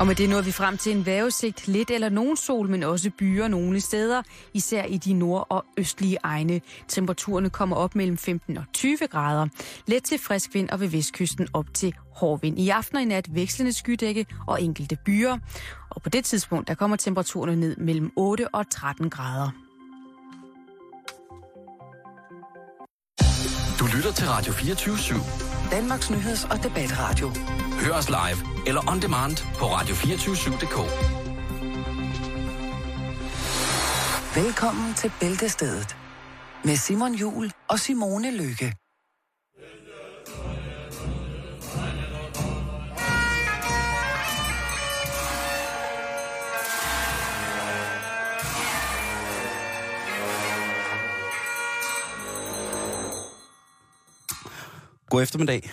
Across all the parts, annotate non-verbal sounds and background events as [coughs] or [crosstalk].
Og med det nåede vi frem til en vejrudsigt, lidt eller nogen sol, men også byer nogle steder, især i de nord- og østlige egne. Temperaturerne kommer op mellem 15 og 20 grader. Let til frisk vind og ved vestkysten op til hård vind. I aften og i nat vekslende skydække og enkelte byer. Og på det tidspunkt, der kommer temperaturerne ned mellem 8 og 13 grader. Du lytter til Radio 24 /7. Danmarks nyheds- og debatradio. Hør os live eller on demand på radio247.dk. Velkommen til Bæltestedet med Simon Jul og Simone Lykke. God eftermiddag.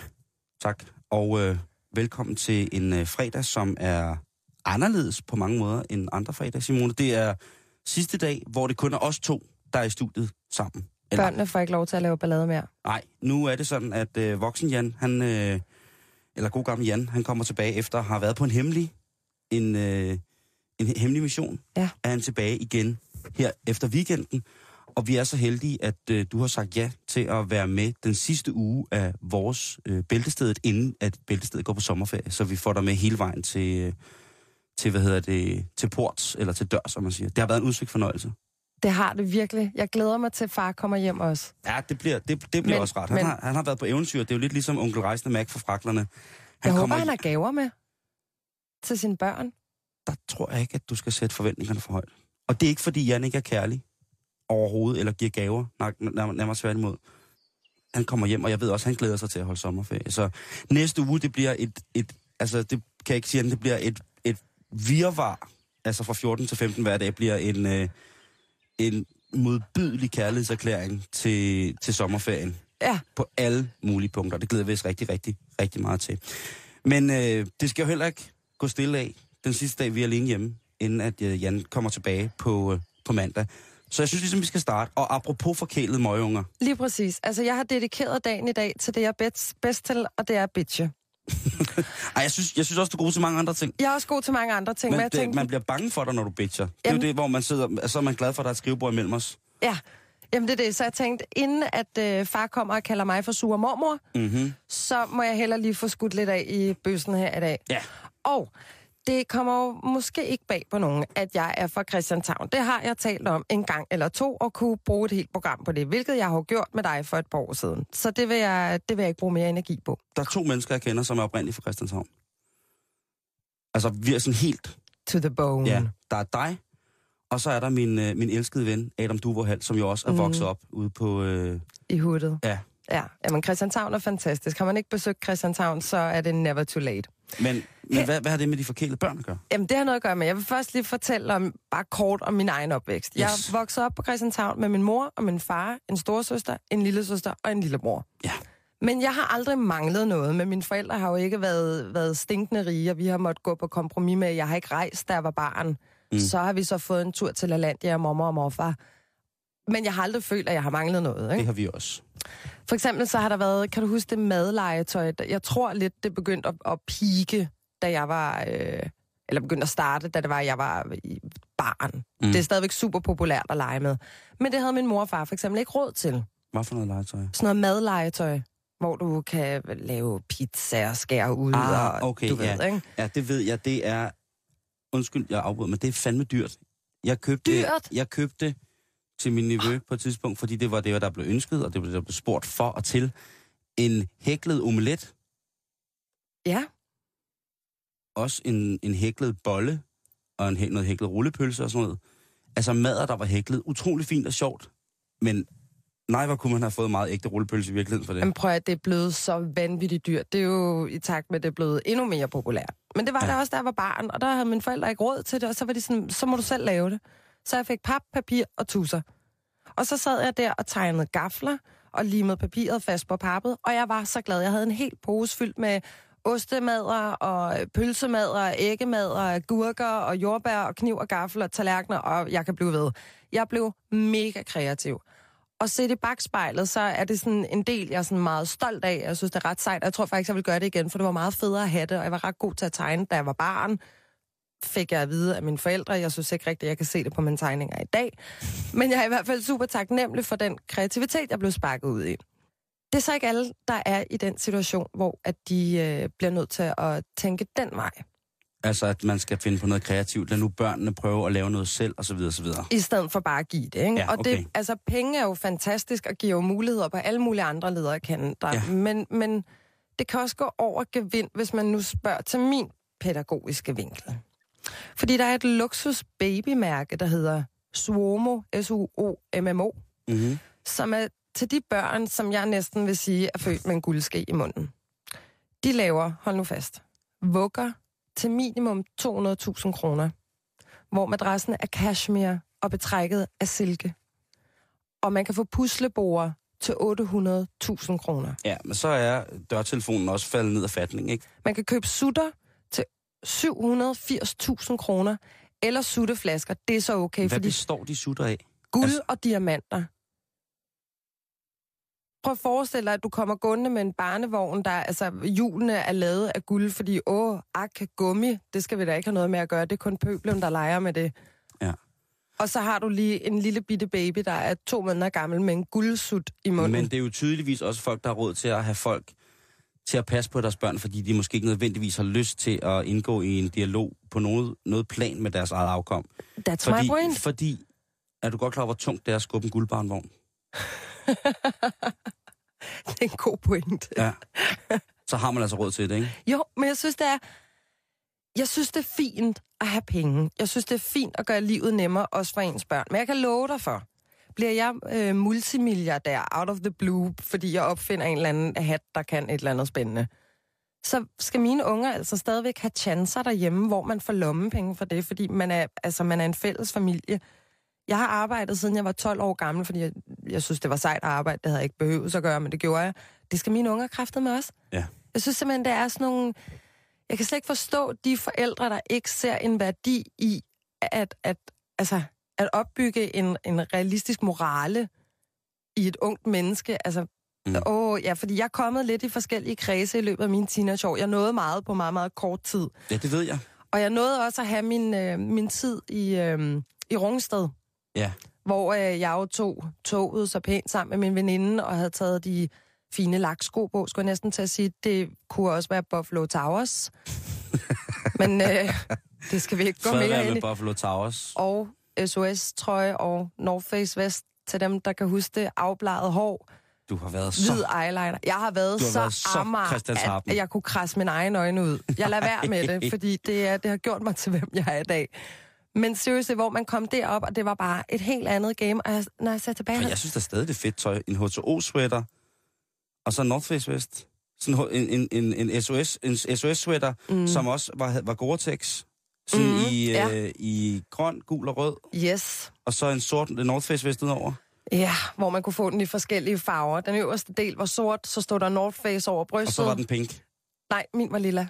Tak. Og øh, velkommen til en øh, fredag, som er anderledes på mange måder end andre fredag, Simone. Det er sidste dag, hvor det kun er os to, der er i studiet sammen. Eller, Børnene får ikke lov til at lave ballade mere. Nej, nu er det sådan, at øh, voksen Jan, han, øh, eller god gammel Jan, han kommer tilbage efter at have været på en hemmelig, en, øh, en hemmelig mission. Ja. Er han tilbage igen her efter weekenden. Og vi er så heldige, at øh, du har sagt ja til at være med den sidste uge af vores øh, bæltestedet, inden at bæltestedet går på sommerferie. Så vi får dig med hele vejen til, øh, til, hvad hedder det, til ports, eller til dør, som man siger. Det har været en udsigt fornøjelse. Det har det virkelig. Jeg glæder mig til, at far kommer hjem også. Ja, det bliver, det, det bliver men, også ret. Han, men, har, han har været på eventyr. Det er jo lidt ligesom onkel Rejsende Mac for fraklerne. Han jeg håber, han har gaver med til sine børn. Der tror jeg ikke, at du skal sætte forventningerne for højt. Og det er ikke, fordi Jan ikke er kærlig overhovedet, eller giver gaver, nærmere tværtimod. Han kommer hjem, og jeg ved også, at han glæder sig til at holde sommerferie. Så næste uge, det bliver et, et altså det kan jeg ikke sige, det bliver et, et virvar, altså fra 14 til 15 hver dag, bliver en, øh, en modbydelig kærlighedserklæring til, til sommerferien. Ja. På alle mulige punkter. Det glæder vi os rigtig, rigtig, rigtig meget til. Men øh, det skal jo heller ikke gå stille af den sidste dag, vi er alene hjemme, inden at øh, Jan kommer tilbage på, øh, på mandag. Så jeg synes ligesom, vi skal starte. Og apropos forkælede møgeunger. Lige præcis. Altså, jeg har dedikeret dagen i dag til det, jeg er bedst, bedst til, og det er bitche. [laughs] Ej, jeg synes, jeg synes også, du er god til mange andre ting. Jeg er også god til mange andre ting. Men, men jeg det, tænkte... man bliver bange for dig, når du bitcher. Det er jo det, hvor man sidder, så er man glad for, at der er et skrivebord imellem os. Ja, Jamen det er det. Så jeg tænkte, inden at øh, far kommer og kalder mig for sur mormor, mm-hmm. så må jeg heller lige få skudt lidt af i bøssen her i dag. Ja. Og det kommer jo måske ikke bag på nogen, at jeg er fra Christianshavn. Det har jeg talt om en gang eller to, og kunne bruge et helt program på det, hvilket jeg har gjort med dig for et par år siden. Så det vil jeg, det vil jeg ikke bruge mere energi på. Der er to mennesker, jeg kender, som er oprindelige fra Christianshavn. Altså, vi er sådan helt... To the bone. Ja, der er dig, og så er der min, øh, min elskede ven, Adam Duverhal, som jo også er mm. vokset op ude på... Øh... I huddet. Ja. Ja, jamen Christianshavn er fantastisk. Har man ikke besøgt Christianshavn, så er det never too late. Men, men hvad, hvad har det med de forkælede børn at gøre? Jamen, det har noget at gøre med. Jeg vil først lige fortælle om, bare kort om min egen opvækst. Yes. Jeg voksede op på Christianshavn med min mor og min far, en storesøster, en lillesøster og en lillebror. Ja. Men jeg har aldrig manglet noget, men mine forældre har jo ikke været, været stinkende rige, og vi har måttet gå på kompromis med, jeg har ikke rejst, da jeg var barn. Mm. Så har vi så fået en tur til Lalandia og mormor og morfar. Men jeg har aldrig følt, at jeg har manglet noget. Ikke? Det har vi også. For eksempel så har der været, kan du huske det madlegetøj? Jeg tror lidt, det begyndte at, at pike, da jeg var... Øh, eller begyndte at starte, da det var, jeg var barn. Mm. Det er stadigvæk super populært at lege med. Men det havde min mor og far for eksempel ikke råd til. Hvad for noget legetøj? Sådan noget madlegetøj, hvor du kan lave pizza og skære ud. Ah, og, okay, du ved, ja. Ikke? Ja, det ved jeg. Det er... Undskyld, jeg afbryder, men det er fandme dyrt. Jeg købte, Dyrt? Jeg købte til min nevø på et tidspunkt, fordi det var det, der blev ønsket, og det blev, der blev spurgt for og til. En hæklet omelet. Ja. Også en, en hæklet bolle, og en, noget hæklet rullepølse og sådan noget. Altså mader, der var hæklet. Utrolig fint og sjovt. Men nej, hvor kunne man have fået meget ægte rullepølse i virkeligheden for det. Men prøv at det er blevet så vanvittigt dyrt. Det er jo i takt med, at det er blevet endnu mere populært. Men det var ja. der også, jeg var barn, og der havde mine forældre ikke råd til det, og så var de sådan, så må du selv lave det. Så jeg fik pap, papir og tusser. Og så sad jeg der og tegnede gafler og limede papiret fast på pappet, og jeg var så glad. Jeg havde en helt pose fyldt med ostemadder og pølsemader, og gurker og jordbær og kniv og gaffel og tallerkener, og jeg kan blive ved. Jeg blev mega kreativ. Og set i bagspejlet, så er det sådan en del, jeg er sådan meget stolt af. Jeg synes, det er ret sejt. Jeg tror faktisk, jeg vil gøre det igen, for det var meget federe at have det, og jeg var ret god til at tegne, da jeg var barn fik jeg at vide af mine forældre. Jeg synes ikke rigtigt, at jeg kan se det på mine tegninger i dag. Men jeg er i hvert fald super taknemmelig for den kreativitet, jeg blev sparket ud i. Det er så ikke alle, der er i den situation, hvor at de øh, bliver nødt til at tænke den vej. Altså, at man skal finde på noget kreativt. Lad nu børnene prøve at lave noget selv, og så videre, og så videre. I stedet for bare at give det. Ikke? Ja, Og okay. det, altså, penge er jo fantastisk og giver jo muligheder på alle mulige andre ledere kan der. Ja. Men, men det kan også gå over gevind, hvis man nu spørger til min pædagogiske vinkel. Fordi der er et luksus babymærke, der hedder Suomo, S-U-O-M-M-O, Mm-hmm. som er til de børn, som jeg næsten vil sige er født med en guldske i munden. De laver, hold nu fast, vugger til minimum 200.000 kroner, hvor madrassen er cashmere og betrækket af silke. Og man kan få pusleborer til 800.000 kroner. Ja, men så er dørtelefonen også faldet ned af fatning, ikke? Man kan købe sutter 780.000 kroner, eller sutteflasker. Det er så okay, Hvad fordi består de sutter af? Guld Altså- og diamanter. Prøv at forestille dig, at du kommer gående med en barnevogn, der altså, hjulene er lavet af guld, fordi åh, ak, gummi, det skal vi da ikke have noget med at gøre. Det er kun pøblen, der leger med det. Ja. Og så har du lige en lille bitte baby, der er to måneder gammel med en guldsut i munden. Men det er jo tydeligvis også folk, der har råd til at have folk til at passe på deres børn, fordi de måske ikke nødvendigvis har lyst til at indgå i en dialog på noget, noget plan med deres eget afkom. That's Fordi, my point. fordi, er du godt klar over, hvor tungt det er at skubbe en guldbarnvogn? [laughs] Det er en god point. Ja. Så har man altså råd til det, ikke? Jo, men jeg synes, det er... Jeg synes, det er fint at have penge. Jeg synes, det er fint at gøre livet nemmere, også for ens børn. Men jeg kan love dig for, bliver jeg øh, multimilliardær out of the blue, fordi jeg opfinder en eller anden hat, der kan et eller andet spændende, så skal mine unger altså stadigvæk have chancer derhjemme, hvor man får lommepenge for det, fordi man er, altså, man er en fælles familie. Jeg har arbejdet, siden jeg var 12 år gammel, fordi jeg, jeg synes, det var sejt at arbejde. Det havde jeg ikke behøvet at gøre, men det gjorde jeg. Det skal mine unger kræfte med også. Ja. Jeg synes simpelthen, det er sådan nogle... Jeg kan slet ikke forstå de forældre, der ikke ser en værdi i at, at, altså, at opbygge en, en realistisk morale i et ungt menneske. Altså, Mm. åh, ja, fordi jeg er kommet lidt i forskellige kredse i løbet af mine teenageår. Jeg nåede meget på meget, meget kort tid. Ja, det ved jeg. Og jeg nåede også at have min, øh, min tid i, øh, i Rungsted, Ja. hvor øh, jeg jo tog toget så pænt sammen med min veninde, og havde taget de fine laksko på, skulle jeg næsten til at sige. Det kunne også være Buffalo Towers. [laughs] Men øh, det skal vi ikke gå mere ind med i. Buffalo Towers. Og SOS-trøje og North Face vest til dem, der kan huske det. Afbladet hår, Du har været så... hvid eyeliner. Jeg har været Du har så, været så ammer, at jeg kunne krasse mine egne øjne ud. Jeg lader være med det, [laughs] fordi det, er, det har gjort mig til, hvem jeg er i dag. Men seriøst, hvor man kom derop, og det var bare et helt andet game. Og jeg, når jeg ser tilbage... Og jeg synes da stadig, det er fedt tøj. En H2O-sweater, og så North Face vest. Sådan en, en, en, en SOS, en SOS-sweater, mm. som også var, var Gore-Tex. Sådan mm, i, ja. øh, i grøn, gul og rød. Yes. Og så en sort North Face vest udenover. Ja, hvor man kunne få den i forskellige farver. Den øverste del var sort, så stod der North Face over brystet. Og så var den pink. Nej, min var lilla.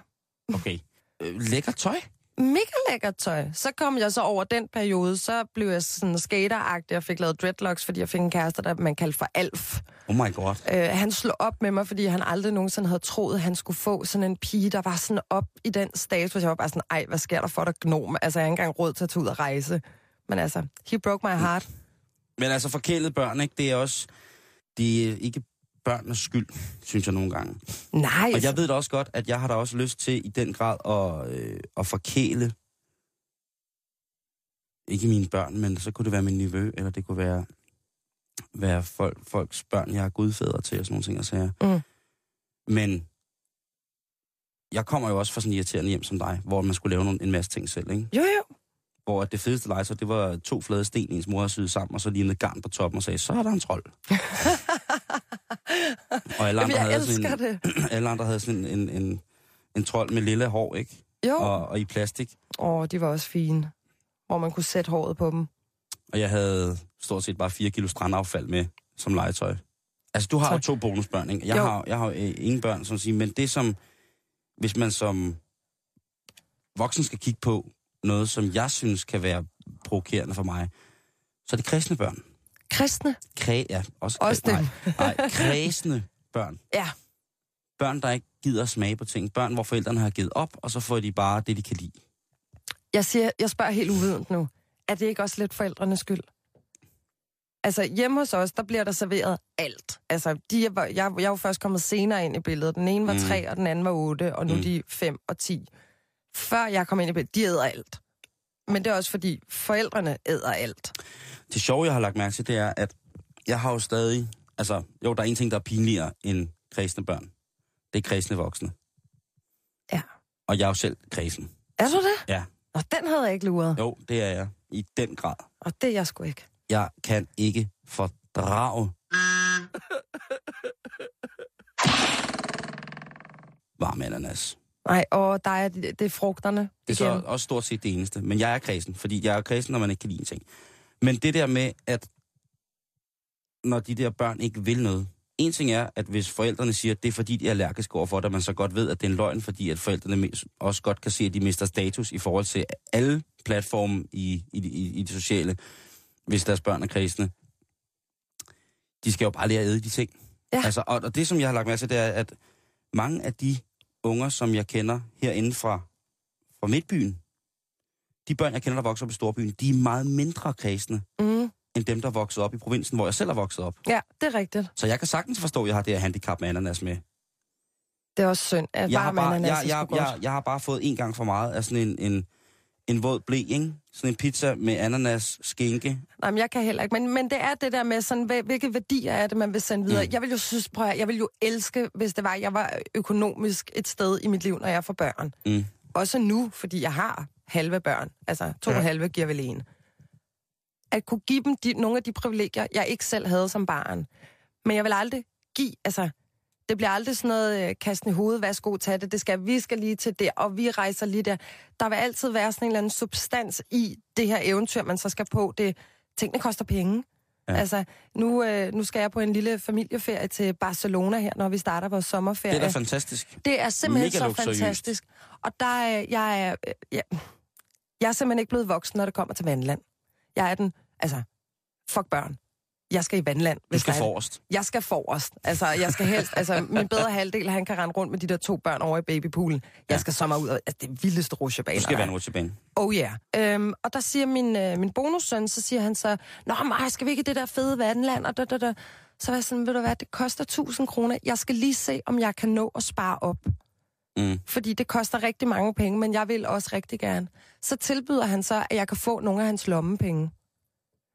Okay. Øh, lækker tøj. Mega lækkert tøj. Så kom jeg så over den periode, så blev jeg sådan skateragtig og fik lavet dreadlocks, fordi jeg fik en kæreste, der man kaldte for Alf. Oh my god. Øh, han slog op med mig, fordi han aldrig nogensinde havde troet, at han skulle få sådan en pige, der var sådan op i den status. Jeg var bare sådan, ej, hvad sker der for dig, gnom? Altså, jeg har ikke engang råd til at tage ud og rejse. Men altså, he broke my heart. Men altså forkælet børn, ikke? Det er også... Det er ikke børnenes skyld, synes jeg nogle gange. Nej, Og jeg ved da også godt, at jeg har da også lyst til i den grad at, øh, at forkæle ikke mine børn, men så kunne det være min nevø, eller det kunne være, være folk, folks børn, jeg har gudfædre til, og sådan nogle ting, og sager. Mm. Men jeg kommer jo også fra sådan en irriterende hjem som dig, hvor man skulle lave nogle, en masse ting selv, ikke? jo jo. Hvor det fedeste legetøj, det var to flade sten, ens mor havde syet sammen, og så lige et garn på toppen og sagde, så er der en trold. [laughs] og [clears throat] alle andre, havde sådan en, alle andre havde sådan en, en, en, en trold med lille hår, ikke? Jo. Og, og i plastik. Åh, de var også fine. Hvor man kunne sætte håret på dem. Og jeg havde stort set bare 4 kilo strandaffald med som legetøj. Altså, du har jo Tak. to bonusbørn, ikke? Jeg Jo. har, jeg har øh, ingen børn, som siger, men det som, hvis man som voksen skal kigge på noget, som jeg synes kan være provokerende for mig, så er det kristne børn. Kristne. Kræ, ja, også, Også kræ, dem. Nej, nej, kræsne børn. [laughs] Ja. Børn, der ikke gider at smage på ting. Børn, hvor forældrene har givet op, og så får de bare det, de kan lide. Jeg, siger, jeg spørger helt uvident nu. Er det ikke også lidt forældrenes skyld? Altså, hjemme hos os, der bliver der serveret alt. Altså, de er, jeg, jeg er jo først kommet senere ind i billedet. Den ene var Mm. tre, og den anden var otte, og nu mm. de fem og ti. Før jeg kom ind i billedet, de æder alt. Men det er også fordi, forældrene æder alt. Det sjove, jeg har lagt mærke til, det er, at jeg har jo stadig... Altså, jo, der er en ting, der er pinligere end kredsende børn. Det er kredsende voksne. Ja. Og jeg er jo selv kredsen. Er du det? Ja. Og den havde jeg ikke luret. Jo, det er jeg. I den grad. Og det er jeg sgu ikke. Jeg kan ikke fordrage varm ananas. Nej, og der er, det, det er frugterne. Det er så igen. også stort set det eneste. Men jeg er kredsen, fordi jeg er kredsen, når man ikke kan lide en ting. Men det der med, at når de der børn ikke vil noget. En ting er, at hvis forældrene siger, at det er fordi, de er allergiske overfor det, at man så godt ved, at det er en løgn, fordi at forældrene også godt kan se, at de mister status i forhold til alle platforme i, i, i, i det sociale, hvis deres børn er kredsende. De skal jo bare lære at æde de ting. Ja. Altså, og, og det, som jeg har lagt mærke til, det er, at mange af de unger, som jeg kender herinde fra, fra Midtbyen, de børn, jeg kender, der vokser op i Storbyen, de er meget mindre kredsende, Mm, end dem, der voksede op i provinsen, hvor jeg selv er vokset op. ja, det er rigtigt. Så jeg kan sagtens forstå, at jeg har det her handicap med ananas med. Det er også synd, at Jeg varm bare, ananas jeg, jeg, godt. jeg, jeg har bare fået en gang for meget af sådan en, en, en våd blæ, ikke? Sådan en pizza med ananas, skinke. Nej, men jeg kan heller ikke. Men, men det er det der med, sådan, hvilke værdier er det, man vil sende videre. Mm. Jeg vil jo synes, prøv at, jeg vil jo elske, hvis det var, jeg var økonomisk et sted i mit liv, når jeg får børn. Mm. Også nu, fordi jeg har halve børn. Altså, to Ja. ja. halve giver vel en. At kunne give dem de, nogle af de privilegier, jeg ikke selv havde som barn. Men jeg vil aldrig give, altså, det bliver aldrig sådan noget, øh, kasten i hovedet, værsgo, tag det, det skal, vi skal lige til der, og vi rejser lige der. Der vil altid være sådan en eller anden substans i det her eventyr, man så skal på. Det, tingene koster penge. Ja. Ja. Altså, nu, øh, nu skal jeg på en lille familieferie til Barcelona her, når vi starter vores sommerferie. Det er da fantastisk. Det er simpelthen Mega så luksuriøst. fantastisk. Og der er jeg, er, øh, jeg, jeg er simpelthen ikke blevet voksen, når det kommer til vandland. Jeg er den, altså, fuck børn. Jeg skal i vandland. Du hvis skal der er- forrest. Jeg skal forrest. Altså, jeg skal helst, altså, min bedre [laughs] halvdel, han kan rende rundt med de der to børn over i babypoolen. Jeg Ja. skal sommer ud af altså, det vildeste rusjebaner. Du skal være en rutsjebane. Oh ja. Yeah. Øhm, og der siger min, øh, min bonussøn, så siger han så, Nå, Maja, skal vi ikke i det der fede vandland? Og da, da, da. Så var jeg sådan, ved du hvad, det koster 1000 kroner. Jeg skal lige se, om jeg kan nå at spare op. Mm. Fordi det koster rigtig mange penge, men jeg vil også rigtig gerne. Så tilbyder han så, at jeg kan få nogle af hans lommepenge.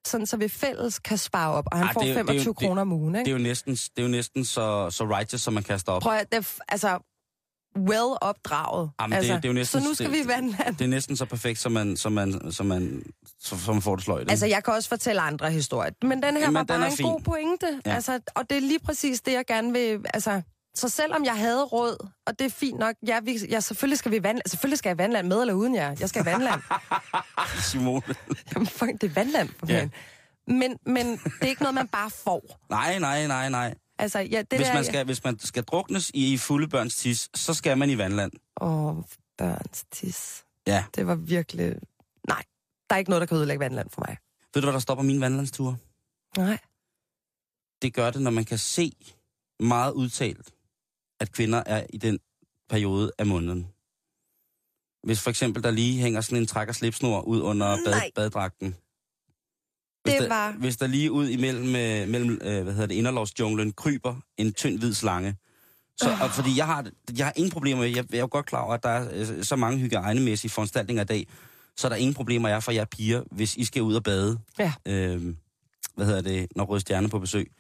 Sådan, så vi fælles kan spare op, og han Ej, får det jo- det er jo- 25 det- kroner om ugen, Det ikke? er jo næsten, det er jo næsten så, så righteous, som man kaster op. Prøv at, det, er altså, well opdraget. Jamen, det- altså, det er jo næsten- så nu skal det- vi i vandland. Det er næsten så perfekt, som man, som man, som man, så, som man får det sløjt. Altså, jeg kan også fortælle andre historier. Men den her Jamen, var bare en fin. god pointe. Ja. Altså, og det er lige præcis det, jeg gerne vil... Altså, så selvom jeg havde råd, og det er fint nok, ja, vi, ja selvfølgelig skal vi vandland. Selvfølgelig skal jeg vandland med eller uden jer. Jeg skal vandland. [laughs] Simone. Jamen, fuck, det er vandland for Ja. Men, men det er ikke noget, man bare får. Nej, nej, nej, nej. Altså, ja, det Hvis der... man, skal, hvis man skal druknes i, i fulde børns tis, så skal man i vandland. Åh, børns tis. Ja. Det var virkelig... Nej, der er ikke noget, der kan ødelægge vandland for mig. Ved du, hvad der stopper min vandlandstur? Nej. Det gør det, når man kan se meget udtalt, at kvinder er i den periode af måneden. Hvis for eksempel der lige hænger sådan en træk- og slipsnor ud under bad, Nej. baddragten. Hvis Det der, var- Hvis der lige ud imellem øh, mellem, øh, hvad hedder det, inderlovsjunglen kryber en tynd hvid slange. Så, og fordi jeg har, jeg har ingen problemer med, jeg, jeg er jo godt klar over, at der er øh, så mange hygiejnemæssige foranstaltninger i dag, så er der ingen problemer jeg for jer piger, hvis I skal ud og bade. Ja. Øh, hvad hedder det, når Røde Stjerne er på besøg.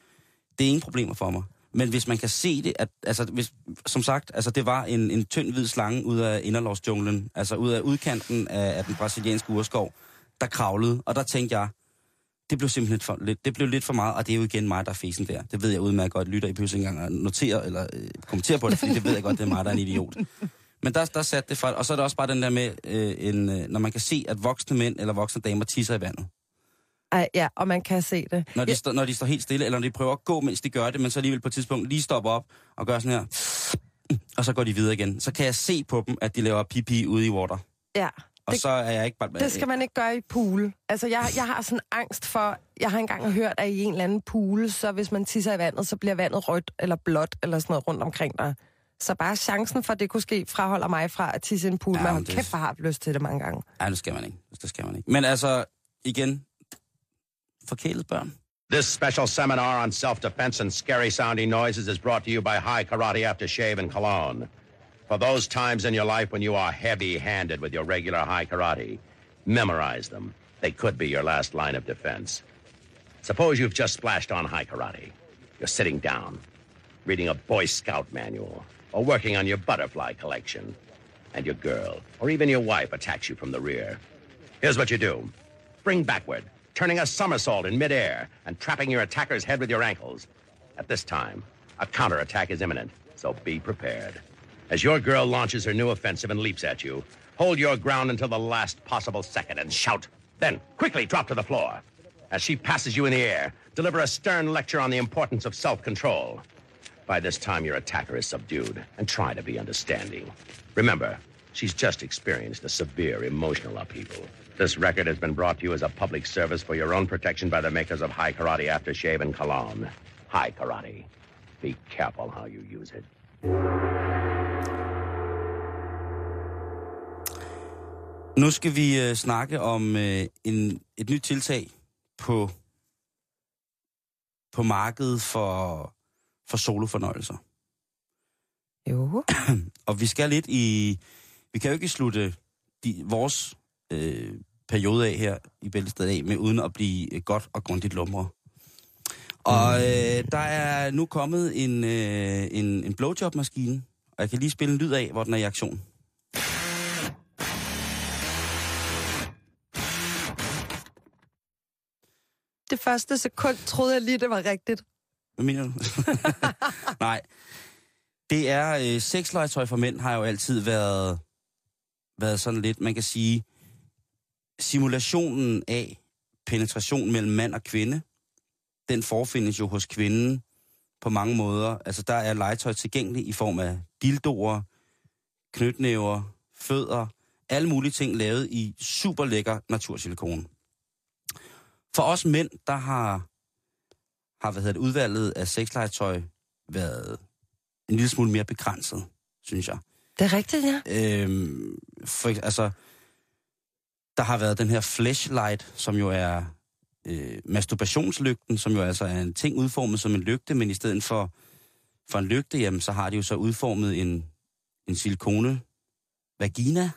Det er ingen problemer for mig. Men hvis man kan se det, at, altså, hvis, som sagt, altså, det var en, en tynd hvid slange ud af inderlovsjunglen, altså ud af udkanten af, af den brasilianske urskov, der kravlede, og der tænkte jeg, det blev simpelthen for, lidt, det blev lidt for meget, og det er jo igen mig, der er fesen der. Det ved jeg udmærket godt, lytter I pludselig engang og noterer eller øh, kommenterer på det, fordi det ved jeg godt, det er mig, der er en idiot. Men der, der satte det for, og så er der også bare den der med, øh, en, øh, når man kan se, at voksne mænd eller voksne damer tisser i vandet. Ej, ja, og man kan se det. Når de, Ja. står, når de står helt stille, eller når de prøver at gå, mens de gør det, men så alligevel på et tidspunkt lige stopper op og gør sådan her, [sniffs] og så går de videre igen. Så kan jeg se på dem, at de laver pipi ude i water. Ja. Og Det- så er jeg ikke bare... Det skal man ikke gøre i pool. Altså, jeg, jeg har sådan angst for... Jeg har engang hørt, at i en eller anden pool, så hvis man tisser i vandet, så bliver vandet rødt eller blåt eller sådan noget rundt omkring dig. Så bare chancen for, at det kunne ske, fraholder mig fra at tisse i en pool. Ja, Ja, hold det- kæft, hvor har lyst til det mange gange. Nej, det skal man ikke. Det skal man ikke. Men altså, igen, forkælet børn. This special seminar on self-defense and scary sounding noises is brought to you by High Karate Aftershave and Cologne. For those times in your life when you are heavy-handed with your regular high karate, memorize them. They could be your last line of defense. Suppose you've just splashed on high karate. You're sitting down, reading a Boy Scout manual, or working on your butterfly collection, and your girl, or even your wife, attacks you from the rear. Here's what you do. Spring backward, turning a somersault in midair and trapping your attacker's head with your ankles. At this time, a counterattack is imminent, so be prepared. As your girl launches her new offensive and leaps at you, hold your ground until the last possible second and shout. Then quickly drop to the floor. As she passes you in the air, deliver a stern lecture on the importance of self-control. By this time, your attacker is subdued, and try to be understanding. Remember, she's just experienced a severe emotional upheaval. This record has been brought to you as a public service for your own protection by the makers of High Karate Aftershave and Cologne. High Karate. Be careful how you use it. Nu skal vi øh, snakke om øh, en, et nyt tiltag på, på markedet for, for solofornøjelser. Jo. [clears throat] Og vi skal lidt i... Vi kan jo ikke slutte de, vores øh, periode af her i Bæltestedet af, med uden at blive øh, godt og grundigt lumre. Og øh, der er nu kommet en, øh, en, en blowjob-maskine, og jeg kan lige spille en lyd af, hvor den er i aktion. Det første sekund troede jeg lige, det var rigtigt. Hvad mener du? [laughs] Nej. Det er, øh, sexlegetøj for mænd har jo altid været, været sådan lidt, man kan sige, simulationen af penetration mellem mand og kvinde, den forfindes jo hos kvinden på mange måder. Altså der er legetøj tilgængeligt i form af dildoer, knytnæver, fødder, alle mulige ting lavet i super lækker natursilikone. For os mænd, der har har hvad hedder det, udvalget af sexlegetøj været en lille smule mere begrænset, synes jeg. Det er rigtigt, ja. Øhm, for, altså, der har været den her flashlight, som jo er øh, masturbationslygten, som jo altså er en ting udformet som en lygte, men i stedet for, for en lygte, jamen, så har de jo så udformet en, en silikone vagina.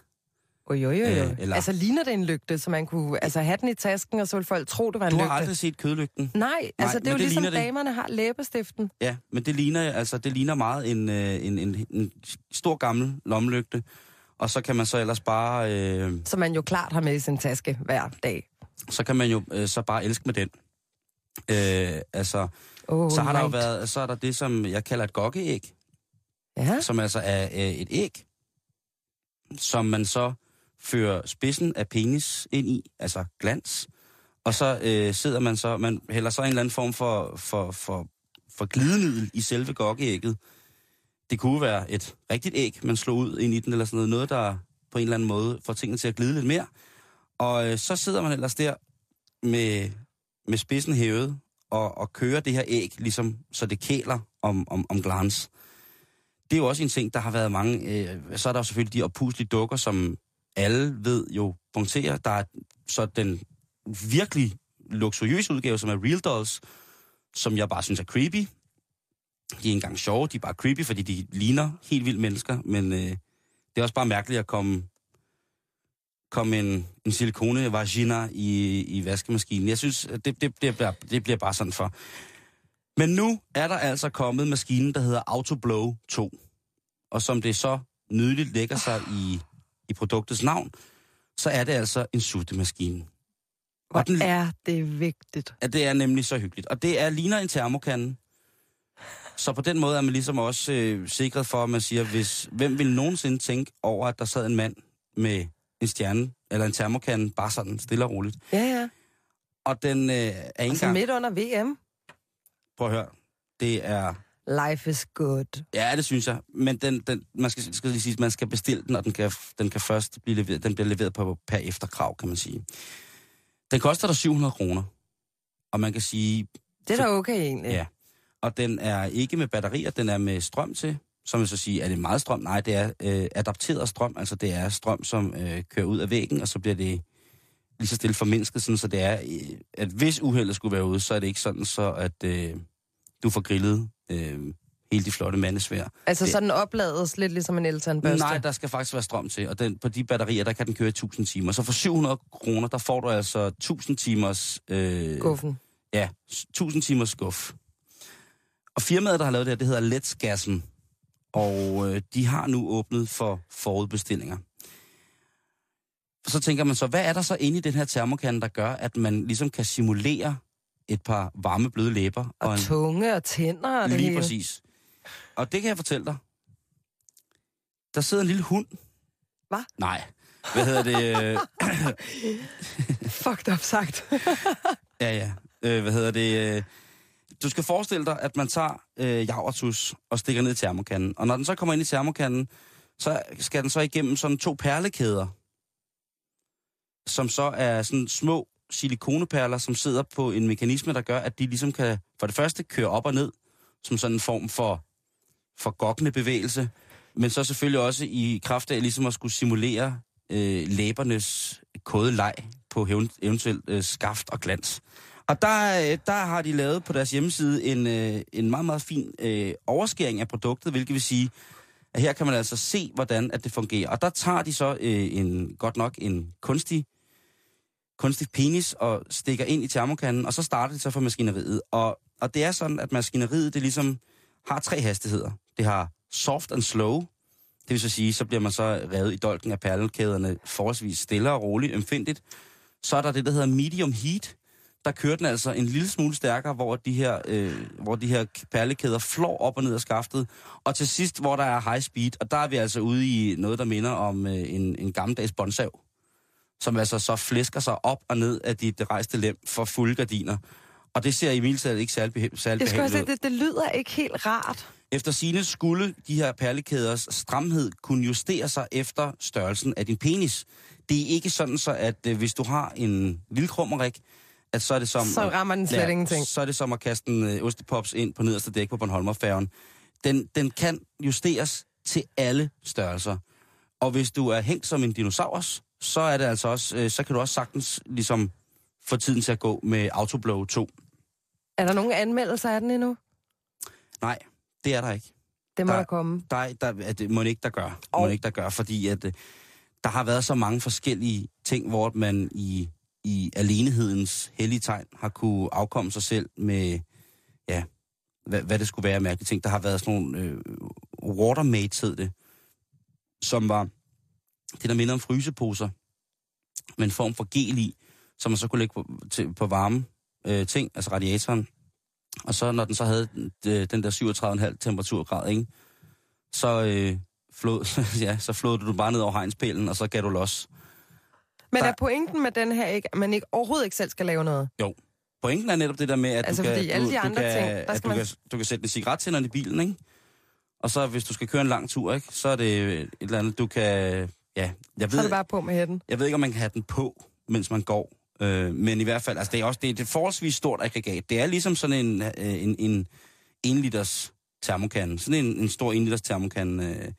Oj, oj, oj. Øh, eller- Altså, ligner det en lygte, så man kunne altså, have den i tasken, og så ville folk tro, det var en Du lygte? har aldrig set kødlygten. Nej, altså, det er jo det ligesom det. damerne har læbestiften. Ja, men det ligner, altså, det ligner meget en, øh, en, en, en stor gammel lommelygte. Og så kan man så ellers bare, øh, som man jo klart har med i sin taske hver dag. så kan man jo øh, så bare elske med den. Øh, altså, Oh, så har der jo været, så er der det, som jeg kalder et gokkeæg, Ja, som altså er øh, et æg, som man så fører spidsen af penis ind i, altså glans, og så øh, sidder man så, man hælder så en eller anden form for, for, for, for glidemiddel i selve gokkeægget. Det kunne være et rigtigt æg, man slår ud ind i den, eller sådan noget, noget der på en eller anden måde får tingene til at glide lidt mere. Og øh, så sidder man ellers der med, med spidsen hævet og, og kører det her æg, ligesom så det kæler om, om, om glans. Det er jo også en ting, der har været mange... Øh, så er der jo selvfølgelig de opuslige dukker, som alle ved jo punkterer. Der er så den virkelig luksuriøse udgave, som er Real Dolls, som jeg bare synes er creepy. De er engang sjove, de er bare creepy, fordi de ligner helt vildt mennesker, men øh, det er også bare mærkeligt at komme, komme en, en silikone vagina i, i vaskemaskinen. Jeg synes, at det, det, det, bliver, det bliver bare sådan for. Men nu er der altså kommet maskinen, der hedder Autoblow 2. Og som det så nydeligt lægger sig i, i produktets navn, så er det altså en suttemaskine. hvor Og den- er det vigtigt. Ja, det er nemlig så hyggeligt. Og det er ligner en termokande. Så på den måde er man ligesom også øh, sikret for, at man siger, hvis, hvem vil nogensinde tænke over, at der sad en mand med en stjerne, eller en termokande, bare sådan stille og roligt. Ja, ja. Og den øh, er ikke Altså engang... midt under VM. Prøv at høre. Det er... Life is good. Ja, det synes jeg. Men den, den, man skal, skal lige sige, man skal bestille den, og den kan, den kan først blive leveret, den bliver leveret på per efterkrav, kan man sige. Den koster dig 700 kroner. Og man kan sige, Det er da okay egentlig. Ja. Og den er ikke med batterier, den er med strøm til. som vil så sige, er det meget strøm? Nej, det er øh, adapteret strøm, altså det er strøm, som øh, kører ud af væggen, og så bliver det lige så stille formindsket, sådan, så det er, øh, at hvis uheldet skulle være ude, så er det ikke sådan, så at øh, du får grillet øh, hele de flotte mandesvær. Altså Det- så den oplades lidt ligesom en eltandbørste? Nej, der skal faktisk være strøm til, og den, på de batterier, der kan den køre i 1000 timer. Så for 700 kroner, der får du altså 1000 timers... Øh, Guffen. Ja, 1000 timers skuff. Og firmaet, der har lavet det her, det hedder Let's Gasm. Og øh, de har nu åbnet for forudbestillinger. Så tænker man så, hvad er der så inde i den her termokande, der gør, at man ligesom kan simulere et par varme, bløde læber? Og, en, tunge og tænder og det Lige hele. præcis. Og det kan jeg fortælle dig. Der sidder en lille hund. Hvad? Nej. Hvad hedder det? øh, [laughs] [coughs] Fucked up sagt. Ja, ja. Øh, hvad hedder det? Du skal forestille dig, at man tager øh, javertus og stikker ned i termokanden. Og når den så kommer ind i termokanden, så skal den så igennem sådan to perlekæder, som så er sådan små silikoneperler, som sidder på en mekanisme, der gør, at de ligesom kan for det første køre op og ned, som sådan en form for, for gokkende bevægelse, men så selvfølgelig også i kraft af ligesom at skulle simulere øh, læbernes kodeleg på eventuelt øh, skaft og glans. Og der, øh, der har de lavet på deres hjemmeside en, øh, en meget, meget fin øh, overskæring af produktet, hvilket vil sige, at her kan man altså se, hvordan at det fungerer. Og der tager de så øh, en, godt nok en kunstig, kunstig penis og stikker ind i termokanden, og så starter det så for maskineriet. Og, og det er sådan, at maskineriet det ligesom har tre hastigheder. Det har soft and slow, det vil så sige, så bliver man så revet i dolken af perlekæderne forholdsvis stille og roligt, ømfindigt. Så er der det, der hedder medium heat. Der kører den altså en lille smule stærkere, hvor de her, øh, hvor de her perlekæder flår op og ned af skaftet. Og til sidst, hvor der er high speed, og der er vi altså ude i noget, der minder om øh, en, en gammeldags båndsav, som altså så flæsker sig op og ned af dit rejste lem for fulde gardiner. Og det ser i mildt ikke særlig, beha- særlig Jeg behageligt sige, ud. det, det lyder ikke helt rart. Efter sine skulle de her perlekæders stramhed kunne justere sig efter størrelsen af din penis. Det er ikke sådan så, at øh, hvis du har en lille krummerik, at så er det som... Så rammer den slet ingenting. Så er det som at kaste en øh, ostepops ind på nederste dæk på Bornholmerfærgen. Den, den kan justeres til alle størrelser. Og hvis du er hængt som en dinosaurus, så er det altså også, øh, så kan du også sagtens ligesom få tiden til at gå med Autoblow 2. Er der nogen anmeldelser af den endnu? Nej, det er der ikke. Det må Der- der komme. der, er- der er det må ikke der gør. Og- Må ikke der gør, fordi at, øh, der har været så mange forskellige ting, hvor man i, i alenehedens hellige tegn har kunne afkomme sig selv med, ja, hvad, hvad det skulle være mærke ting. Der har været sådan nogle øh, watermates, hed det, som var det, der minder om fryseposer, med en form for gel i, som man så kunne lægge på, til, på varme øh, ting, altså radiatoren. Og så når den så havde øh, den der 37,5 temperaturgrad, ikke? så øh, flod, [laughs] ja, så flodede du bare ned over hegnspælen, og så gav du los. Men Der- er pointen med den her ikke, at man ikke, overhovedet ikke selv skal lave noget? Pointen er netop det der med, at Altså, du kan, fordi alle du, de du andre kan, ting, der skal du, man- kan, du kan sætte en cigarettænderen i bilen, ikke? Og så hvis du skal køre en lang tur, ikke? Så er det et eller andet, du kan... Ja, jeg Så er ved, det bare på med hætten. jeg ved ikke, om man kan have den på, mens man går. Øh, men i hvert fald, altså det er også det er et forholdsvis stort aggregat. Det er ligesom sådan en, øh, en, en 1 liters termokande. Sådan en, en stor 1 liters termokande. Øh,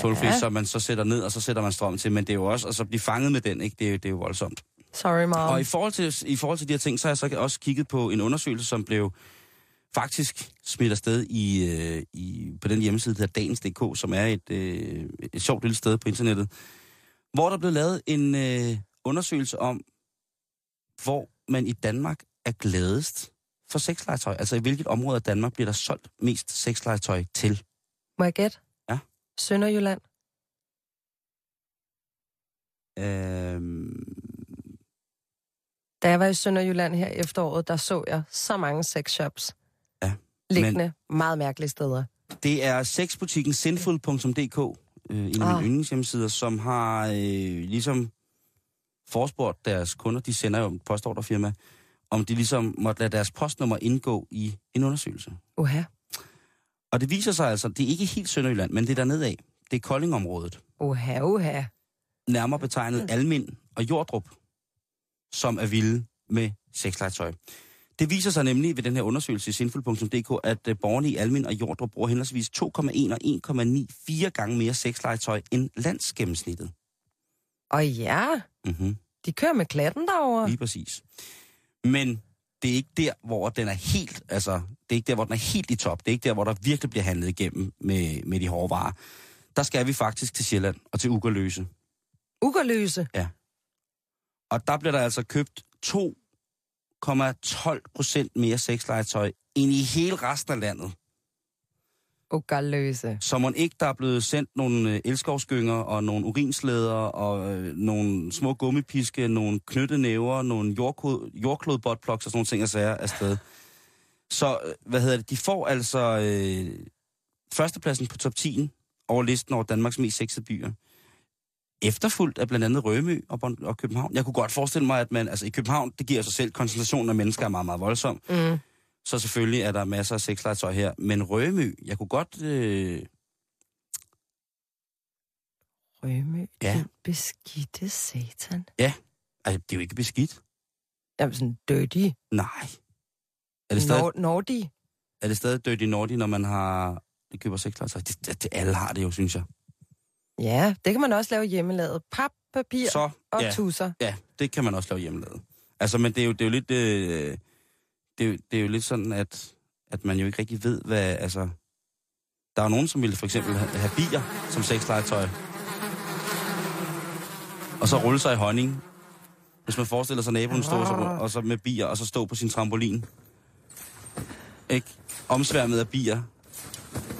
solfri, Ja. som man så sætter ned, og så sætter man strøm til. Men det er jo også, altså blive fanget med den, ikke? Det er, jo- det er jo voldsomt. Sorry, mom. Og i forhold, til, i forhold til de her ting, så har jeg så også kigget på en undersøgelse, som blev faktisk smidt afsted i, øh, i, på den hjemmeside, der hedder dagens.dk, som er et, øh, et sjovt lille sted på internettet, hvor der blev lavet en øh, undersøgelse om, hvor man i Danmark er gladest for sexlegetøj. Altså i hvilket område af Danmark bliver der solgt mest sexlegetøj til. Må jeg gætte? Sønderjylland. Øhm, Da jeg var i Sønderjylland her efteråret, der så jeg så mange sexshops. Ja, Liggende meget mærkelige steder. Det er sexbutikken sinful.dk, øh, en af Ah. mine yndlingshjemmesider, som har øh, ligesom forespurgt deres kunder, de sender jo et postordrefirma, om de ligesom måtte lade deres postnummer indgå i en undersøgelse. Uha. Og det viser sig altså, det er ikke helt Sønderjylland, men det er dernede af. Det er Koldingområdet. Uha, uha. Nærmere betegnet Almind og Jordrup, som er vilde med sexlegetøj. Det viser sig nemlig ved den her undersøgelse i sinful.dk, at øh, borgerne i Almin og Jordrup bruger henholdsvis 2,1 og 1,9 fire gange mere sexlegetøj end landsgennemsnittet. Og ja, Mm-hmm. de kører med klatten derovre. Lige præcis. Men det er ikke der, hvor den er helt, altså, det er ikke der, hvor den er helt i top. Det er ikke der, hvor der virkelig bliver handlet igennem med, med de hårde varer. Der skal vi faktisk til Sjælland og til Ugerløse. Ugerløse. Og der bliver der altså købt 2,12 procent mere sexlegetøj end i hele resten af landet. Ugerløse. Så man ikke, der er blevet sendt nogle øh, elskovsgynger og nogle urinslæder og øh, nogle små gummipiske, nogle knyttenæver, nogle jordklod, jordklodbotplugs og sådan nogle ting og sager afsted. Så, øh, hvad hedder det, de får altså øh, førstepladsen på top 10 over listen over Danmarks mest sexede byer. Efterfulgt af blandt andet Rømø og, Bon- og København. Jeg kunne godt forestille mig, at man, altså i København, det giver sig selv, koncentrationen af mennesker er meget, meget voldsom. Mm. Så selvfølgelig er der masser af sexlegetøj her. Men Rømø, jeg kunne godt... Øh, Rømø, Ja. ja. den beskidte satan. altså, det er jo ikke beskidt. Jamen sådan dirty. Nej. Er det stadig, Nor- Nordi. er det stadig dirty naughty, når man har det køber sexlegetøj? Det, det, det, alle har det jo, synes jeg. Ja, det kan man også lave hjemmelavet. Pap, papir Så, og ja, tusser. ja, det kan man også lave hjemmelavet. Altså, men det er jo, det er jo lidt... Øh, det, er jo, det er jo lidt sådan, at, at man jo ikke rigtig ved, hvad... Altså, der er jo nogen, som ville for eksempel have, bier som sexlegetøj. Og så rulle sig i honning. Hvis man forestiller sig naboen stå og så, og så med bier, og så stå på sin trampolin. Ikke? Omsværmet af bier.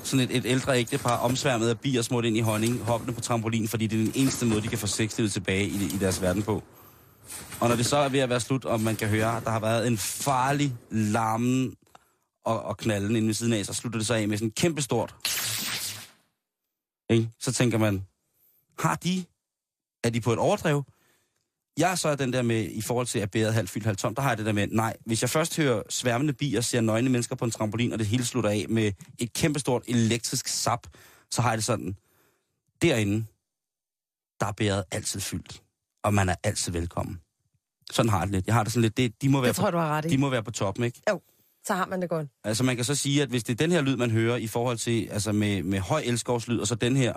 Sådan et, et ældre ægtepar omsværmet af bier smurt ind i honning, hoppende på trampolin, fordi det er den eneste måde, de kan få sexlivet tilbage i, i deres verden på. Og når det så er ved at være slut, og man kan høre, at der har været en farlig larmen og, og knalden inde ved siden af, så slutter det så af med sådan en kæmpe stort. Ikke? Så tænker man, har de, er de på et overdrev? Jeg er så den der med, i forhold til at bæret halvt fyldt, halvt tom, der har jeg det der med, nej, hvis jeg først hører sværmende bier, ser nøgne mennesker på en trampolin, og det hele slutter af med et kæmpestort elektrisk sap, så har jeg det sådan, derinde, der er bæret altid fyldt, og man er altid velkommen. Sådan har jeg det lidt. Jeg har det sådan lidt, det, de, må være Det tror på, du har ret i. de må være på toppen, ikke? Så har man det godt. Altså man kan så sige, at hvis det er den her lyd, man hører i forhold til, altså med, med høj elskovslyd, og så den her,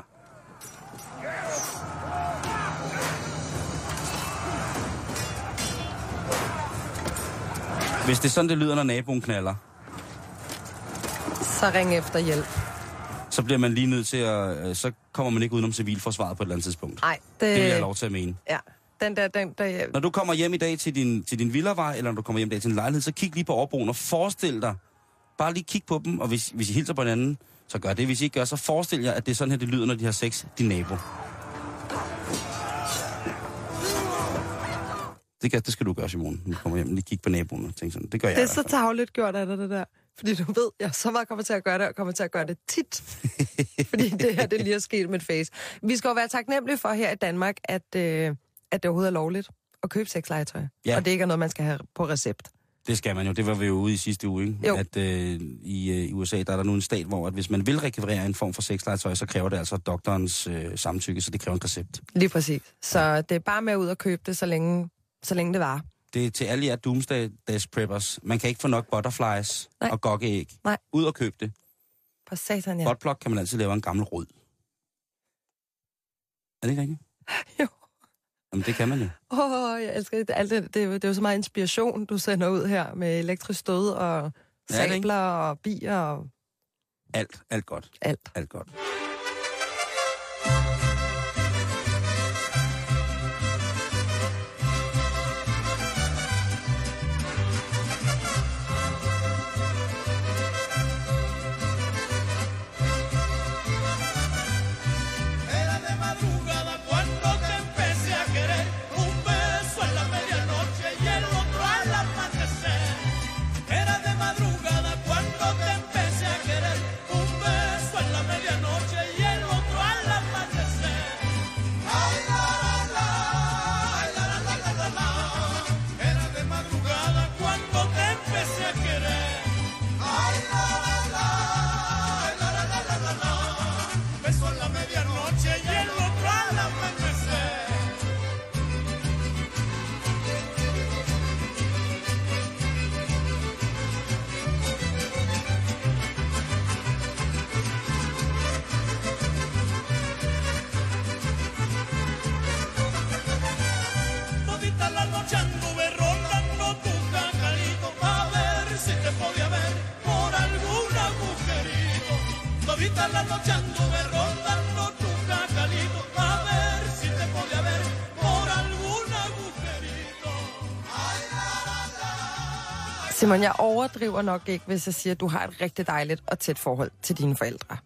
Hvis det er sådan, det lyder, når naboen knaller, Så ring efter hjælp. så bliver man lige nødt til at... øh, Så kommer man ikke udenom civilforsvaret på et eller andet tidspunkt. Nej, det... Det vil jeg lov til at mene. Ja, den der, den der... Når du kommer hjem i dag til din, til din villavej, eller når du kommer hjem i dag til din lejlighed, så kig lige på overbroen og forestil dig. Bare lige kig på dem, og hvis, hvis I hilser på hinanden, så gør det. Hvis I ikke gør, så forestil jer, at det er sådan her, det lyder, når de har sex, din nabo. Det, kan, det skal du gøre, Simon. Nu kommer hjem lige kigge på naboen og tænke sådan. Det gør jeg Det er så tavligt gjort af dig, det der. Fordi du ved, jeg så meget kommer til at gøre det, og kommer til at gøre det tit. [laughs] Fordi det her, det lige er sket med face. Vi skal jo være taknemmelige for her i Danmark, at, øh, at det overhovedet er lovligt at købe sexlegetøj. Ja. Og det ikke er noget, man skal have på recept. Det skal man jo. Det var vi jo ude i sidste uge, ikke? Jo. At øh, i, øh, USA, der er der nu en stat, hvor at hvis man vil rekvirere en form for sexlegetøj, så kræver det altså doktorens øh, samtykke, så det kræver en recept. Lige præcis. Så det er bare med ud og købe det, så længe, så længe det var. Det er til alle jer doomsday preppers. Man kan ikke få nok butterflies Nej. og gokkeæg. Nej. Ud og køb det. For satan, ja. Ja. Buttplug kan man altid lave en gammel rod. Er det ikke rigtigt? [laughs] Jo. Jamen, det kan man jo. Åh, oh, jeg elsker det. Alt det, det, er det er jo så meget inspiration, du sender ud her med elektrisk stød og Ja, er sabler og bier og Alt, alt godt. alt. Alt godt. Simon, jeg overdriver nok ikke, hvis jeg siger, at du har et rigtig dejligt og tæt forhold til dine forældre.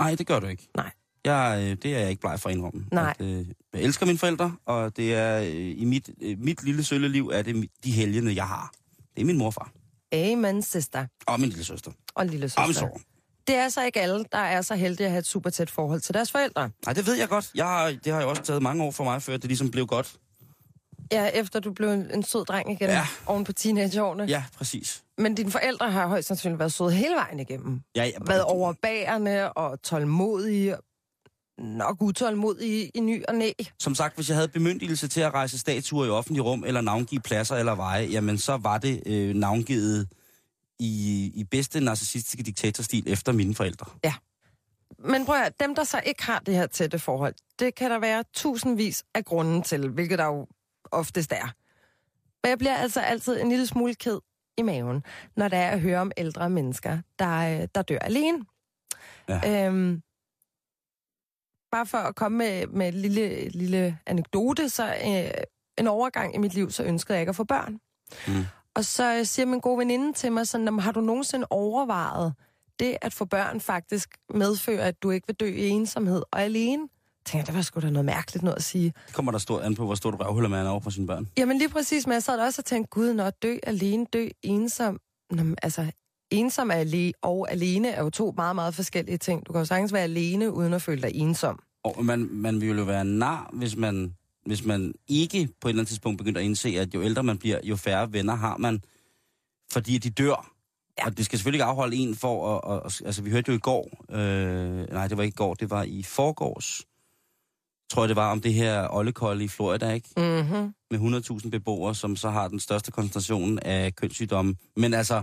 Nej, det gør du ikke. Nej. Jeg, øh, det er jeg ikke bleg for at indrømme. Nej. At, øh, jeg elsker mine forældre, og det er øh, i mit, øh, mit lille sølle liv, er det de helgene, jeg har. Det er min morfar. Amen, sister Og min lille søster. og lille Og min søster. sår. Det er så ikke alle, der er så heldige at have et super tæt forhold til deres forældre. Nej, det ved jeg godt. Jeg har, det har jo også taget mange år for mig, før det ligesom blev godt. Ja, efter du blev en, en sød dreng igen Ja. oven på teenageårene. Ja, præcis. Men dine forældre har højst sandsynligt været søde hele vejen igennem. Ja, ja, Været overbærende og tålmodige. Nok utålmodige i ny og næ. Som sagt, hvis jeg havde bemyndigelse til at rejse statuer i offentlig rum, eller navngive pladser eller veje, jamen så var det øh, navngivet i, i bedste narcissistiske diktatorstil efter mine forældre. Men prøv at dem der så ikke har det her tætte forhold, det kan der være tusindvis af grunde til, hvilket der jo oftest er. Men jeg bliver altså altid en lille smule ked i maven, når der er at høre om ældre mennesker, der, øh, der dør alene. Ja. Øhm, bare for at komme med, med et lille, lille anekdote, så øh, en overgang i mit liv, så ønskede jeg ikke at få børn. Mm. Og så øh, siger min gode veninde til mig sådan, "Jamen, har du nogensinde overvejet det at få børn faktisk medfører, at du ikke vil dø i ensomhed og alene? Tænker, det var sgu da noget mærkeligt noget at sige. Det kommer der stort an på, hvor stort røvhuller man er over for sine børn. Jamen lige præcis, men jeg sad også og tænkte, gud, når dø alene, dø ensom. Nå, altså, ensom er ale- og alene er jo to meget, meget forskellige ting. Du kan jo sagtens være alene, uden at føle dig ensom. Og man, man vil jo være nar, hvis man, hvis man ikke på et eller andet tidspunkt begynder at indse, at jo ældre man bliver, jo færre venner har man, fordi de dør. Ja. Og det skal selvfølgelig ikke afholde en for at... at altså, vi hørte jo i går... Øh, nej, det var ikke i går, det var i forgårs, tror jeg det var, om det her oldekolde i Florida, ikke? Mm-hmm. Med 100.000 beboere, som så har den største koncentration af kønssygdomme. Men altså,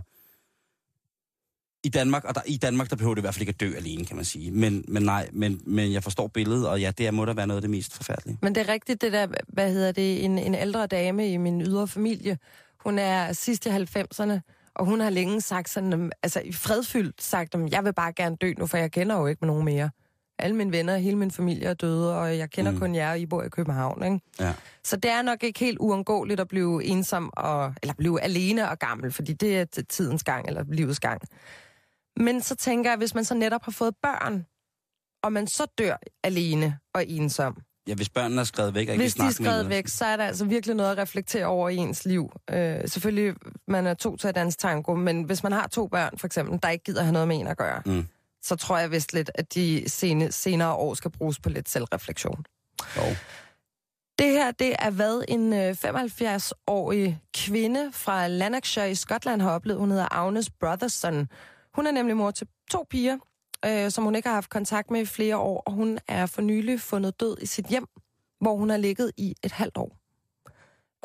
i Danmark, og der, i Danmark, der behøver det i hvert fald ikke at dø alene, kan man sige. Men, men nej, men, men jeg forstår billedet, og ja, det er, må da være noget af det mest forfærdelige. Men det er rigtigt, det der, hvad hedder det, en, en ældre dame i min ydre familie, hun er sidst i 90'erne, og hun har længe sagt sådan, altså i fredfyldt sagt, jeg vil bare gerne dø nu, for jeg kender jo ikke nogen mere. Alle mine venner, hele min familie er døde, og jeg kender Mm. kun jer, og I bor i København, ikke? Ja. Så det er nok ikke helt uundgåeligt at blive ensom, og, eller blive alene og gammel, fordi det er tidens gang, eller livets gang. Men så tænker jeg, hvis man så netop har fået børn, og man så dør alene og ensom, Ja, hvis børnene er skrevet væk og ikke hvis de er med skrevet en, væk, så er der altså virkelig noget at reflektere over i ens liv. Øh, selvfølgelig, man er to til at danse tango, men hvis man har to børn, for eksempel, der ikke gider have noget med en at gøre, Mm. Så tror jeg vist lidt, at de sene, senere år skal bruges på lidt selvreflektion. Jo. Det her, det er hvad en øh, 75-årig kvinde fra Lanarkshire i Skotland har oplevet. Hun hedder Agnes Brotherson. Hun er nemlig mor til to piger, øh, som hun ikke har haft kontakt med i flere år, og hun er for nylig fundet død i sit hjem, hvor hun har ligget i et halvt år.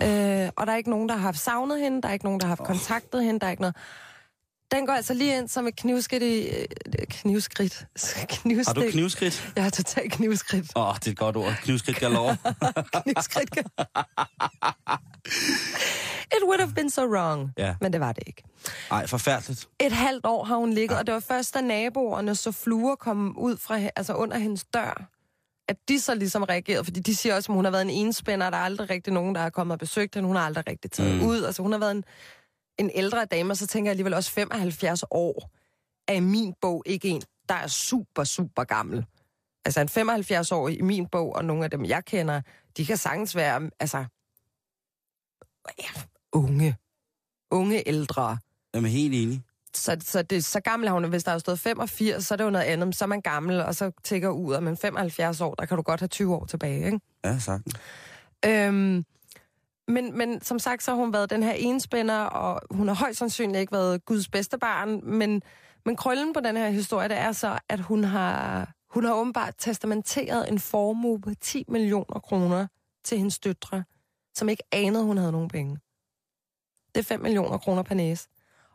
Øh, og der er ikke nogen, der har haft savnet hende, der er ikke nogen, der har haft kontaktet hende, der er ikke noget... Den går altså lige ind som et knivskridt i... Øh, knivskridt. [laughs] knivskridt. Har du knivskridt? Jeg har totalt knivskridt. Åh, oh, det er et godt ord. Knivskridt galore. [laughs] knivskridt. It would have been so wrong. Ja. Men det var det ikke. Ej, forfærdeligt. Et halvt år har hun ligget, og det var først, da naboerne så fluer kom ud fra, altså under hendes dør, at de så ligesom reagerede, fordi de siger også, at hun har været en enspænder, der er aldrig rigtig nogen, der er kommet og besøgt hende, hun har aldrig rigtig taget mm. ud, altså hun har været en, en ældre dame, og så tænker jeg alligevel også 75 år er i min bog ikke en, der er super, super gammel. Altså en 75-årig i min bog, og nogle af dem, jeg kender, de kan sagtens være, altså, ja, unge. Unge ældre. Jamen, helt enig. Så, så, det, så gammel er hun, hvis der er stået 85, så er det jo noget andet. Så er man gammel, og så tækker ud, og men 75 år, der kan du godt have 20 år tilbage, ikke? Ja, sagtens. Øhm, men, men som sagt, så har hun været den her enspænder, og hun har højst sandsynligt ikke været Guds bedste barn, men, men krøllen på den her historie, det er så, at hun har, hun har åbenbart testamenteret en formue på 10 millioner kroner til hendes døtre, som ikke anede, hun havde nogen penge. Det er 5 millioner kroner per næse.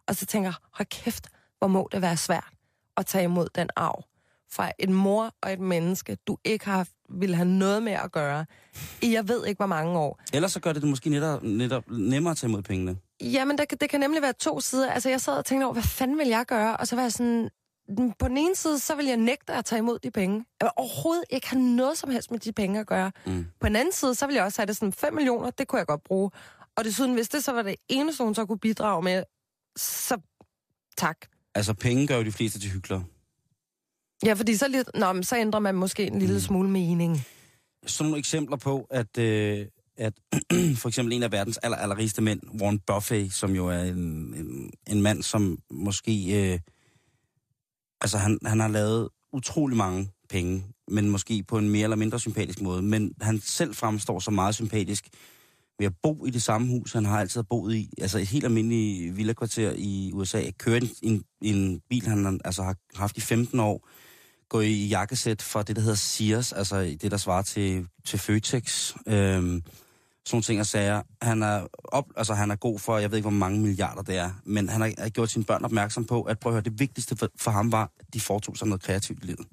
Og så tænker jeg, hold kæft, hvor må det være svært at tage imod den arv fra en mor og et menneske, du ikke har haft, vil have noget med at gøre i jeg ved ikke hvor mange år. Ellers så gør det det måske netop, netop nemmere at tage imod pengene. Jamen, der, det kan nemlig være to sider. Altså, jeg sad og tænkte over, hvad fanden vil jeg gøre? Og så var jeg sådan, mm, på den ene side, så vil jeg nægte at tage imod de penge. Jeg vil overhovedet ikke have noget som helst med de penge at gøre. Mm. På den anden side, så vil jeg også have det sådan, 5 millioner, det kunne jeg godt bruge. Og desuden, hvis det så var det eneste, hun så kunne bidrage med, så tak. Altså, penge gør jo de fleste til hyklere. Ja, fordi så, lidt, nå, men så ændrer man måske en lille Mm. smule mening. Sådan nogle eksempler på, at, øh, at [clears throat] for eksempel en af verdens aller, allerrigeste mænd, Warren Buffett, som jo er en, en, en mand, som måske... Øh, altså, han, han har lavet utrolig mange penge, men måske på en mere eller mindre sympatisk måde. Men han selv fremstår så meget sympatisk ved at bo i det samme hus, han har altid boet i. Altså et helt almindeligt villakvarter i USA. Kører en, en, en bil, han altså, har haft i 15 år. Gå i jakkesæt for det, der hedder Sears, altså det, der svarer til, til Føtex. Øhm, sådan ting og sager. Han er, op, altså, han er god for, jeg ved ikke, hvor mange milliarder det er, men han har, gjort sine børn opmærksom på, at prøv at høre, det vigtigste for, for ham var, at de foretog sig noget kreativt i livet.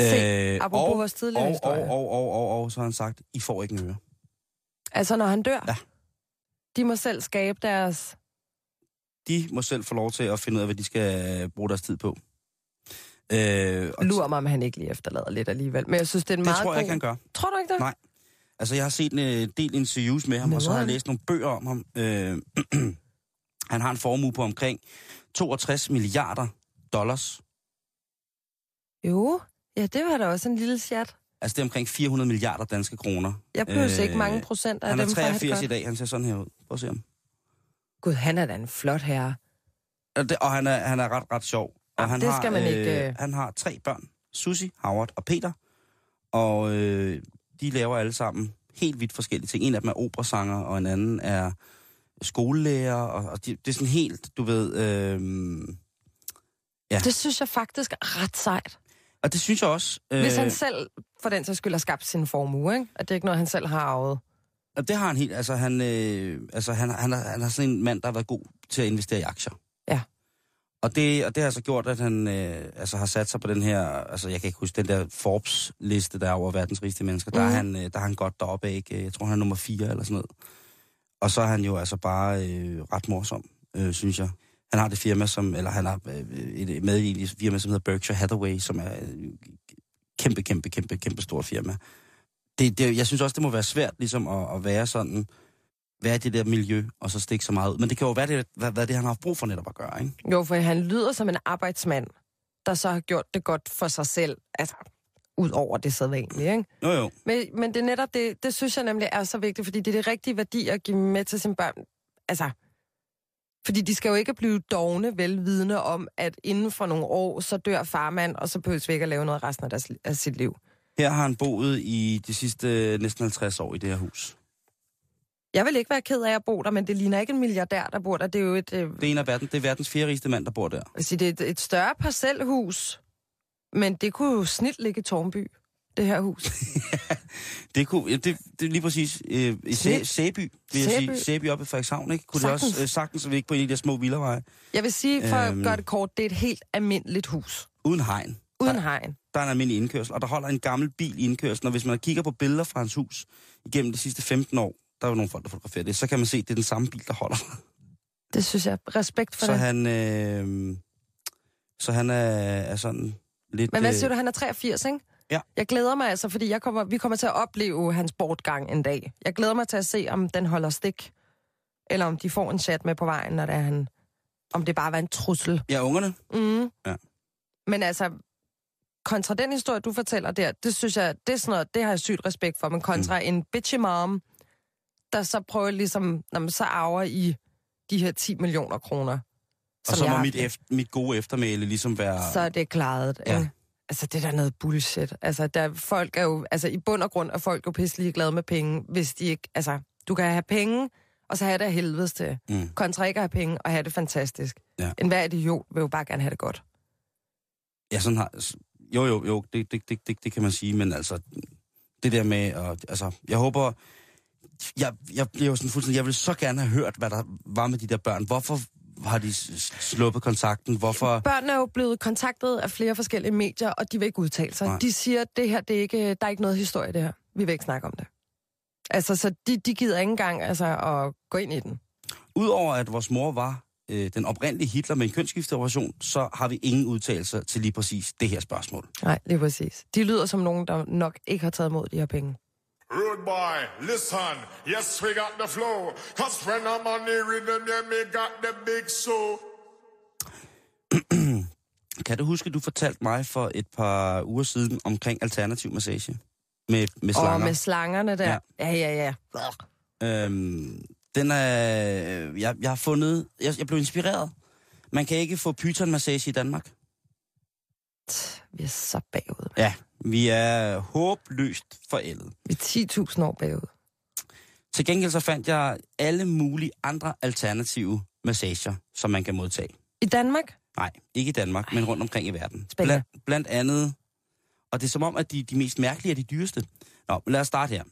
Se, apropos vores tidligere og, historie. og, og, og, og, og, så har han sagt, I får ikke en øre. Altså, når han dør, Ja. de må selv skabe deres... De må selv få lov til at finde ud af, hvad de skal øh, bruge deres tid på. Øh, og Lurer mig, om han ikke lige efterlader lidt alligevel. Men jeg synes, det er en det meget tror jeg god... ikke, han gør. Tror du ikke det? Nej. Altså, jeg har set en øh, del interviews med ham, og så har jeg læst nogle bøger om ham. Øh, [clears throat] han har en formue på omkring 62 milliarder dollars. Jo, ja, det var da også en lille chat. Altså, det er omkring 400 milliarder danske kroner. Jeg behøver øh, ikke mange procent af Han er dem, have det 83 i dag, han ser sådan her ud. Prøv at se ham. Gud, han er da en flot herre. Og, det, og han, er, han er ret, ret sjov. Og han det har, skal man ikke, øh. Han har tre børn. Susie, Howard og Peter. Og øh, de laver alle sammen helt vidt forskellige ting. En af dem er operasanger, og en anden er skolelærer. Og, og de, det er sådan helt, du ved... Øh, Ja. Det synes jeg faktisk er ret sejt. og det synes jeg også... Øh, Hvis han selv, for den sags skyld, har skabt sin formue, ikke? At det er ikke noget, han selv har arvet. Og det har han helt... Altså, han, øh, altså, han, han, er, han er sådan en mand, der har været god til at investere i aktier. Og det, og det har så gjort, at han øh, altså, har sat sig på den her... Altså, jeg kan ikke huske den der Forbes-liste, der er over verdens rigeste mennesker. Der, Mhm. er han, øh, der er han godt deroppe ikke? Jeg tror, han er nummer 4 eller sådan noget. Og så er han jo altså bare øh, ret morsom, øh, synes jeg. Han har det firma, som... Eller han har øh, et med i et firma, som hedder Berkshire Hathaway, som er øh, kæmpe, kæmpe, kæmpe, kæmpe stort firma det, det, jeg synes også, det må være svært ligesom at, at være sådan, være i det der miljø, og så stikke så meget ud. Men det kan jo være, det, hvad, hvad det han har haft brug for netop at gøre, ikke? Jo, for han lyder som en arbejdsmand, der så har gjort det godt for sig selv. Altså, ud over det sædvanlige, ikke? Jo, jo. Men, men det er netop det, det synes jeg nemlig er så vigtigt, fordi det er det rigtige værdi at give med til sine børn. Altså, fordi de skal jo ikke blive dogne velvidende om, at inden for nogle år, så dør farmand, og så behøves vi ikke at lave noget resten af, deres, af sit liv. Her har han boet i de sidste øh, næsten 50 år i det her hus. Jeg vil ikke være ked af at bo der, men det ligner ikke en milliardær, der bor der. Det er jo et, øh, Det er en af verden, det er verdens fjerde rigeste mand, der bor der. altså, det er et, et større parcelhus, men det kunne jo snit ligge i Tornby, det her hus. [laughs] Det, kunne, ja, det, det er lige præcis øh, i Sæ, Sæ- Sæby, vil jeg Sæby. sige. Sæby oppe i Frederikshavn, ikke? Kunne det Sagtens. også øh, sagtens, så vi ikke på en af de der små villaveje. Jeg vil sige, for at Øhm. gøre det kort, det er et helt almindeligt hus. Uden hegn. Uden Der- hegn. Der er en almindelig indkørsel, og der holder en gammel bil i indkørslen. Og hvis man kigger på billeder fra hans hus igennem de sidste 15 år, der er jo nogle folk, der fotograferer det, så kan man se, at det er den samme bil, der holder. Det synes jeg. Respekt for Så det. han, øh, så han er, er sådan lidt... Men hvad øh, siger du, han er 83, ikke? Ja. Jeg glæder mig altså, fordi jeg kommer, vi kommer til at opleve hans bortgang en dag. Jeg glæder mig til at se, om den holder stik, eller om de får en chat med på vejen, når det er han... Om det bare var en trussel. Ja, ungerne. Mm. Ja. Men altså, kontra den historie, du fortæller der, det synes jeg, det er sådan noget, det har jeg sygt respekt for, men kontra mm. en bitchy mom, der så prøver ligesom, når man så arver i de her 10 millioner kroner. Og så må mit, efter, mit gode eftermæle ligesom være... så er det klaret. Ja. Ja. Altså, det er da noget bullshit. Altså, der, folk er jo, altså, i bund og grund er folk jo pisselig glade med penge, hvis de ikke, altså, du kan have penge, og så have det af helvedes til. Mm. Kontra ikke at have penge og have det fantastisk. Ja. En hver idiot vil jo bare gerne have det godt. Ja, sådan har... Jo, jo, jo, det, det, det, det, det kan man sige, men altså, det der med, at, altså, jeg håber, jeg, jeg jo sådan fuldstændig, jeg vil så gerne have hørt, hvad der var med de der børn. Hvorfor har de sluppet kontakten? Hvorfor... Børnene er jo blevet kontaktet af flere forskellige medier, og de vil ikke udtale sig. Nej. De siger, at det her, det er ikke, der er ikke noget historie det her. Vi vil ikke snakke om det. Altså, så de, de gider ikke engang altså, at gå ind i den. Udover at vores mor var øh, den oprindelige Hitler med en kønsskifteoperation, så har vi ingen udtalelser til lige præcis det her spørgsmål. Nej, det er præcis. De lyder som nogen, der nok ikke har taget imod de her penge. Rude boy, listen. Yes, we got the flow. Cause when I'm on the rhythm, yeah, me got the big soul. [clears throat] Kan du huske, du fortalte mig for et par uger siden omkring alternativ massage? Med, med slanger. Og med slangerne der. Ja. Ja, ja, ja. Øhm, den er... Jeg, jeg har fundet... Jeg, jeg blev inspireret. Man kan ikke få python-massage i Danmark. Vi er så bagud. Ja, vi er håbløst forældet. Vi er 10.000 år bagud. Til gengæld så fandt jeg alle mulige andre alternative massager, som man kan modtage. I Danmark? Nej, ikke i Danmark, Ej. men rundt omkring i verden. Spændende. Blandt, blandt andet, og det er som om, at de, de mest mærkelige er de dyreste. Nå, lad os starte her.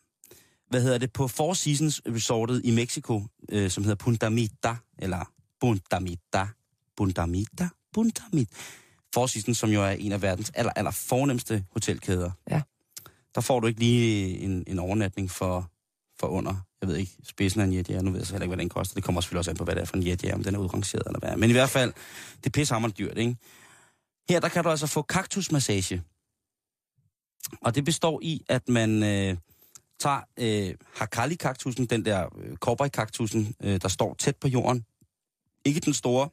Hvad hedder det? På Four Seasons Resortet i Mexico, øh, som hedder Punta Mita, eller Punta Mita, Punta Mita, Punta Mita. Four Seasons, som jo er en af verdens aller, aller fornemmeste hotelkæder. Ja. Der får du ikke lige en, en overnatning for, for under, jeg ved ikke, spidsen af en jetjager. Nu ved jeg så heller ikke, hvad den koster. Det kommer selvfølgelig også an på, hvad det er for en jetjager, om den er udrangeret eller hvad. Men i hvert fald, det er pissehammerende dyrt, ikke? Her, der kan du altså få kaktusmassage. Og det består i, at man øh, tager øh, Hakali-kaktusen, den der øh, cowboy-kaktusen, øh, der står tæt på jorden. Ikke den store,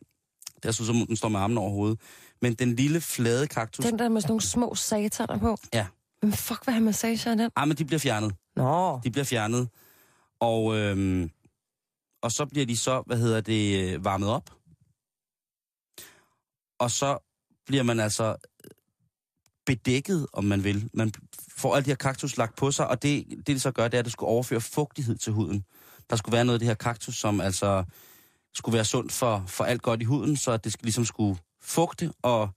der synes som om den står med armen over hovedet, men den lille, flade kaktus. Den der med sådan nogle små sataner på. Ja. Men fuck, hvad har massage af den? Ah, men de bliver fjernet. Nå. De bliver fjernet. Og, øhm, og så bliver de så, hvad hedder det, øh, varmet op. Og så bliver man altså øh, bedækket, om man vil. Man får alle de her kaktus lagt på sig, og det, det, det så gør, det er, at det skulle overføre fugtighed til huden. Der skulle være noget af det her kaktus, som altså skulle være sundt for, for alt godt i huden, så det ligesom skulle fugte og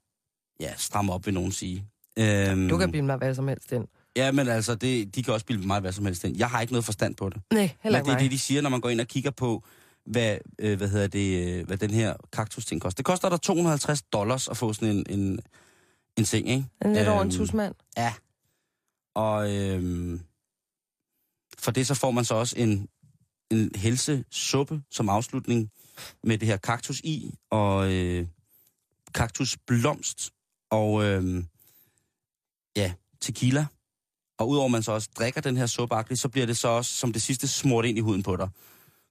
ja, stramme op, vil nogen sige. Øhm, Du kan bilde mig hvad som helst ind. Ja, men altså, det, de kan også bilde mig hvad som helst ind. Jeg har ikke noget forstand på det. Nej, heller Men ikke det er det, de siger, når man går ind og kigger på, hvad, øh, hvad, hedder det, øh, hvad den her kaktus-ting koster. Det koster der 250 dollars at få sådan en, en, en seng, ikke? En lidt over en Øhm, tusmand. Ja. Og øhm, for det så får man så også en, en helsesuppe som afslutning med det her kaktus i, og øh, kaktusblomst, og øh, ja, tequila. Og udover man så også drikker den her suppe, så bliver det så også som det sidste smurt ind i huden på dig.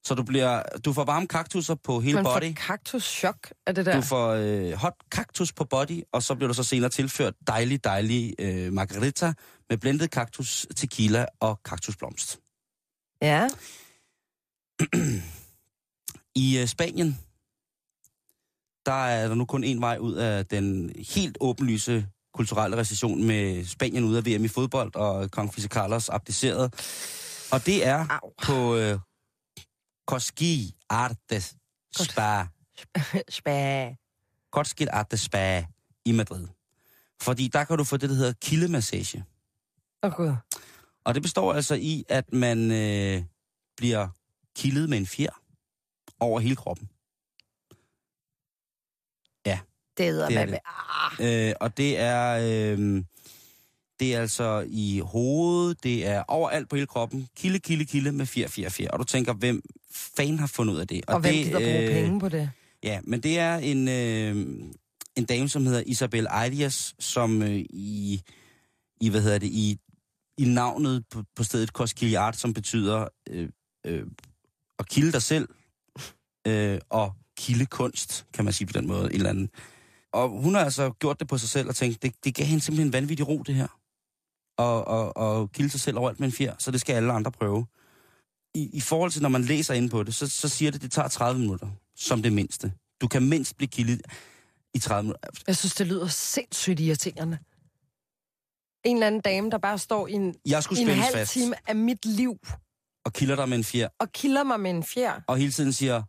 Så du, bliver, du får varme kaktusser på hele Man body. får kaktus-chok af det der. Du får øh, hot kaktus på body, og så bliver du så senere tilført dejlig, dejlig øh, margarita med blendet kaktus, tequila og kaktusblomst. Ja. [clears throat] I øh, Spanien, der er der nu kun en vej ud af den helt åbenlyse kulturelle recession med Spanien ud af VM i fodbold, og kong Fise Carlos abdiceret. Og det er Au. på øh, Koski Artes Spa. [laughs] Spæ. Koski Artes Spa i Madrid. Fordi der kan du få det, der hedder kildemassage. Åh, oh, gud. Og det består altså i, at man øh, bliver kildet med en fjer over hele kroppen. Det hedder Det er man. det. Ah. Øh, og det er, øh, det er altså i hovedet, det er overalt på hele kroppen. Kilde, kilde, kilde med fjer, fjer, fjer. Og du tænker, hvem fanden har fundet ud af det? Og, og hvem det, gider bruge penge på det? Ja, men det er en, øh, en dame, som hedder Isabel Arias, som øh, i, i, hvad hedder det, i, i navnet på, på stedet Koskiliart, som betyder øh, øh, at kilde dig selv, øh, og kildekunst, kan man sige på den måde, en eller anden. Og hun har altså gjort det på sig selv og tænkt, det, det gav hende simpelthen vanvittig ro, det her. Og, og, og kilde sig selv overalt med en fjer, så det skal alle andre prøve. I, I forhold til, når man læser ind på det, så, så siger det, at det tager 30 minutter, som det mindste. Du kan mindst blive kildet i 30 minutter. Jeg synes, det lyder sindssygt irriterende. En eller anden dame, der bare står i en, Jeg skulle i en halv fast time af mit liv og kilder dig med en fjer, og kilder mig med en fjer. og hele tiden siger,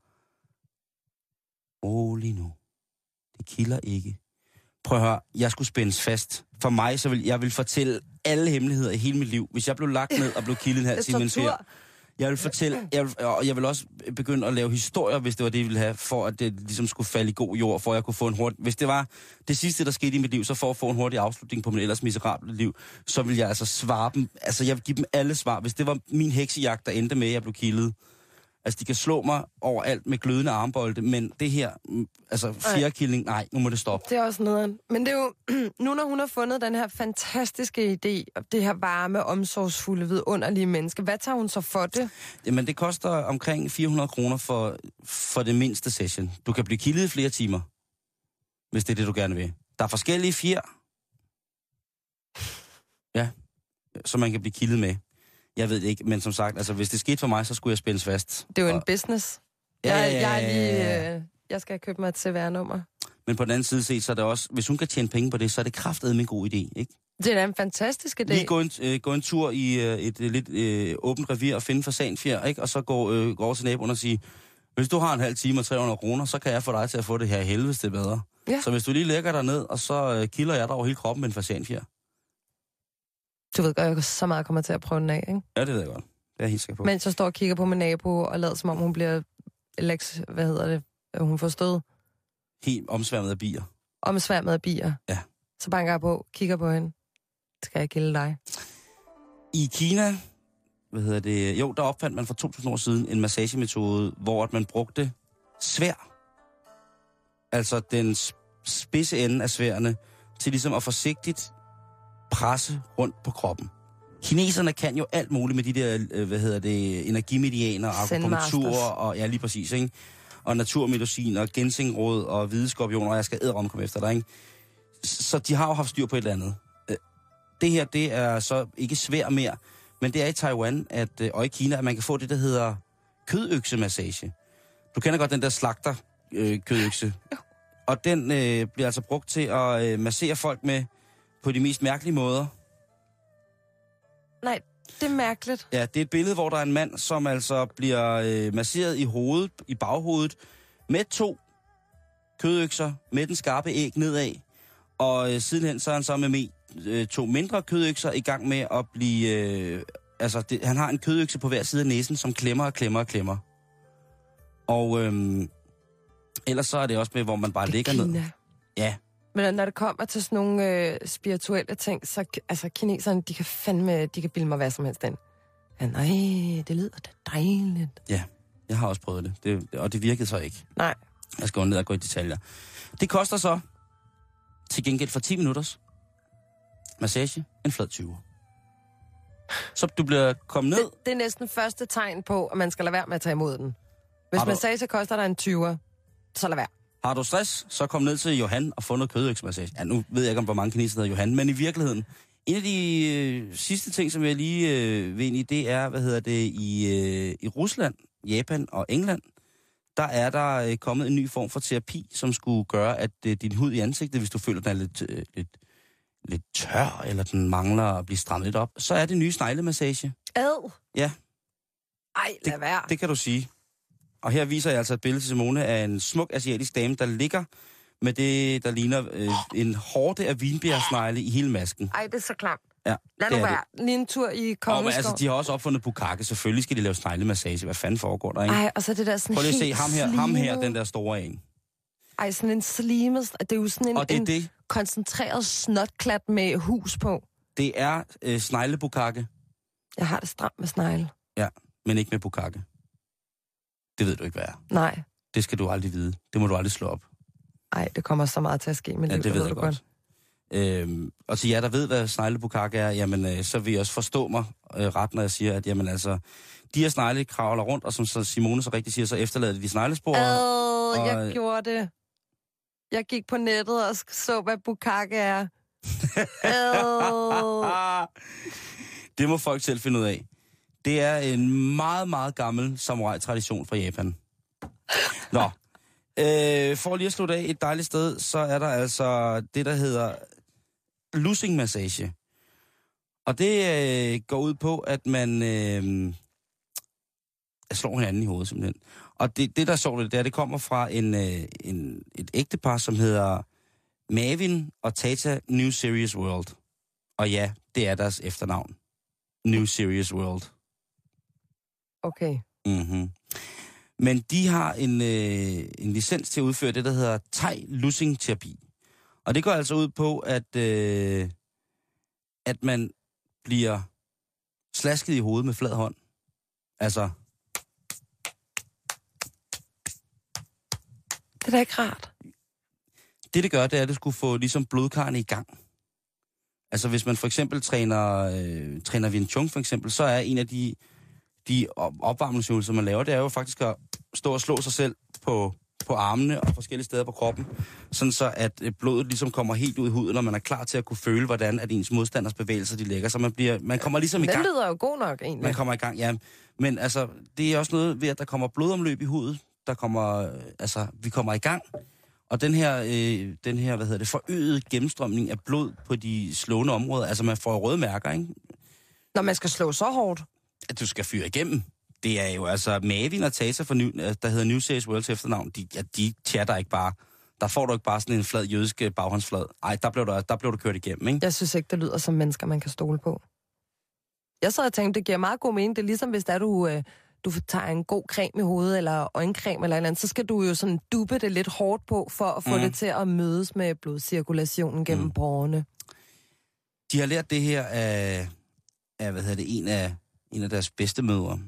rolig nu. Det kilder ikke. Prøv at høre, jeg skulle spændes fast. For mig, så vil jeg vil fortælle alle hemmeligheder i hele mit liv. Hvis jeg blev lagt ned og blev kildet en halv time tortur. jeg vil fortælle, jeg vil, og jeg vil også begynde at lave historier, hvis det var det, jeg ville have, for at det ligesom skulle falde i god jord, for at jeg kunne få en hurtig... Hvis det var det sidste, der skete i mit liv, så for at få en hurtig afslutning på mit ellers miserable liv, så vil jeg altså svare dem, altså jeg vil give dem alle svar. Hvis det var min heksejagt, der endte med, at jeg blev kildet, Altså, de kan slå mig overalt med glødende armbolde, men det her, mm, altså fjerkilling, nej, nu må det stoppe. Det er også nederen. Men det er jo, [clears throat] nu når hun har fundet den her fantastiske idé, og det her varme, omsorgsfulde, vidunderlige menneske, hvad tager hun så for det? Jamen, det koster omkring 400 kroner for, for det mindste session. Du kan blive kildet i flere timer, hvis det er det, du gerne vil. Der er forskellige fjer, ja, som man kan blive kildet med. Jeg ved det ikke, men som sagt, altså, hvis det skete for mig, så skulle jeg spændes fast. Det er jo en business. Ja, jeg, jeg, er lige, øh, jeg skal købe mig et CVR-nummer. Men på den anden side set, så er det også, hvis hun kan tjene penge på det, så er det kraftedeme en god idé, ikke? Det er da en fantastisk idé. Lige gå en, øh, gå en tur i øh, et øh, lidt øh, åbent revir og finde fasanfjer, ikke? Og så gå, øh, gå over til naboen og sige, hvis du har en halv time og 300 kroner, så kan jeg få dig til at få det her er bedre. Ja. Så hvis du lige lægger dig ned, og så øh, kilder jeg dig over hele kroppen med en fasanfjer. Du ved godt, jeg så meget kommer til at prøve den af, ikke? Ja, det ved jeg godt. Det er jeg helt sikker på. Mens jeg står og kigger på min nabo og lader som om hun bliver Lex, hvad hedder det, hun får stød Helt omsværmet af bier. omsværmet af bier. Ja. Så banker jeg på, kigger på hende. Skal jeg gælde dig? I Kina, hvad hedder det, jo, der opfandt man for 2000 år siden en massagemetode, hvor at man brugte svær. Altså den sp- spidse ende af sværene, til ligesom at forsigtigt presse rundt på kroppen. Kineserne kan jo alt muligt med de der, øh, hvad hedder det, energimedianer, akupunktur og ja, lige præcis, ikke? Og naturmedicin og gensingråd og hvide skorpioner, og jeg skal æderom komme efter dig, ikke? Så de har jo haft styr på et eller andet. Øh, Det her, det er så ikke svært mere, men det er i Taiwan at, øh, og i Kina, at man kan få det, der hedder kødøksemassage. Du kender godt den der slagter øh, kødøkse. Og den øh, bliver altså brugt til at øh, massere folk med på de mest mærkelige måder. Nej, det er mærkeligt. Ja, det er et billede, hvor der er en mand, som altså bliver øh, masseret i hovedet, i baghovedet, med to kødøkser, med den skarpe æg nedad. Og øh, sidenhen så er han så med, øh, to mindre kødøkser i gang med at blive... Øh, altså, det, han har en kødøkse på hver side af næsen, som klemmer og klemmer og klemmer. Og øh, ellers så er det også med, hvor man bare ligger ned. Kina. Ja, Men når det kommer til sådan nogle øh, spirituelle ting, så altså, kineserne, de kan fandme, de kan bilde mig hvad som helst ind. Ja, nej, det lyder da dejligt. ja. Jeg har også prøvet det, det og det virkede så ikke. Nej, Jeg skal gå ned og gå i detaljer. Det koster så til gengæld for 10 minutters massage en flad 20. Så du bliver kommet ned. det, det er næsten første tegn på, at man skal lade være med at tage imod den. Hvis du- massage koster dig en 20'er, så lad være. Har du stress, så kom ned til Johan og få noget kødøksmassage. Ja, nu ved jeg ikke, om hvor mange kinesere hedder Johan, men i virkeligheden, en af de øh, sidste ting, som jeg lige øh, vil ind i, det er, hvad hedder det, i, øh, i Rusland, Japan og England, der er der øh, kommet en ny form for terapi, som skulle gøre, at øh, din hud i ansigtet, hvis du føler, den er lidt, øh, lidt, lidt tør, eller den mangler at blive strammet lidt op, så er det nye sneglemassage. Ad. Ja. Ej, lad være. Det kan du sige. Og her viser jeg altså et billede til Simone af en smuk asiatisk dame, der ligger med det, der ligner øh, en hårde af vinbjergsnegle i hele masken. Ej, det er så klamt. Ja, Lad det nu er være. Lige en tur i Kongeskov. altså, de har også opfundet bukkake. Selvfølgelig skal de lave sneglemassage. Hvad fanden foregår der, ikke? Ej, og så det der sådan Prøv lige at se ham her, ham her, den der store en. Ej, sådan en slimet... Det er jo sådan en, Og det er en det, koncentreret snotklat med hus på. det er øh, sneglebukkake, Jeg har det stramt med snegle. men ikke med bukkake. Det ved du ikke, hvad er. Nej. Det skal du aldrig vide. Det må du aldrig slå op. Ej, det kommer så meget til at ske med Ja, liv, det ved ved jeg du godt. Øhm, og til jer, der ved, hvad sneglebukake er, jamen, øh, så vil I også forstå mig øh, ret, når jeg siger, at jamen, altså, de her snegle kravler rundt, og som så Simone så rigtigt siger, så efterlader de sneglespor. Ad, og- jeg gjorde det. Jeg gik på nettet og så, hvad bukkake er. [laughs] Ad. det må folk selv finde ud af. Det er en meget, meget gammel samurai-tradition fra Japan. Nå, [laughs] øh, for lige at slutte af et dejligt sted, så er der altså det, der hedder losing massage. Og det øh, går ud på, at man øh, slår hinanden i hovedet simpelthen. Og det, det der er ved det er, det kommer fra en, øh, en, et ægtepar, som hedder Mavin og Tata New Serious World. Og ja, det er deres efternavn. New Serious World. Okay. Mm-hmm. Men de har en, øh, en licens til at udføre det, der hedder thai losing terapi. Og det går altså ud på, at, øh, at man bliver slasket i hovedet med flad hånd. Altså, Det er da ikke rart. Det, det gør, det er, at det skulle få ligesom blodkarrene i gang. Altså, hvis man for eksempel træner, øh, træner Wing Chun, for eksempel, så er en af de, de op- opvarmningsøvelser, man laver, det er jo faktisk at stå og slå sig selv på, på armene og forskellige steder på kroppen, sådan så at øh, blodet ligesom kommer helt ud i huden, og man er klar til at kunne føle, hvordan at ens modstanders bevægelser de lægger. Så man, bliver, man kommer ligesom i Den gang. lyder jo god nok, egentlig. Man kommer i gang, ja. Men altså, det er også noget ved, at der kommer blodomløb i huden. Der kommer, øh, altså, vi kommer i gang. Og den her, øh, den her, hvad hedder det, forøgede gennemstrømning af blod på de slående områder, altså man får røde mærker, ikke? Når man skal slå så hårdt. At du skal fyre igennem. Det er jo altså Mavin og Tasa, for New, øh, der hedder New Series World til efternavn, de, ja, de chatter ikke bare. Der får du ikke bare sådan en flad jødisk øh, baghåndsflad. Ej, der blev, du, der blev du kørt igennem, ikke? Jeg synes ikke, det lyder som mennesker, man kan stole på. Jeg sad og tænkte, det giver meget god mening. Det er ligesom, hvis der du, øh, du tager en god creme i hovedet, eller øjencreme eller et eller andet, så skal du jo sådan duppe det lidt hårdt på, for at få Mm. det til at mødes med blodcirkulationen gennem Mm. porerne. De har lært det her af, af hvad hedder det, en af, en af deres bedste mødre.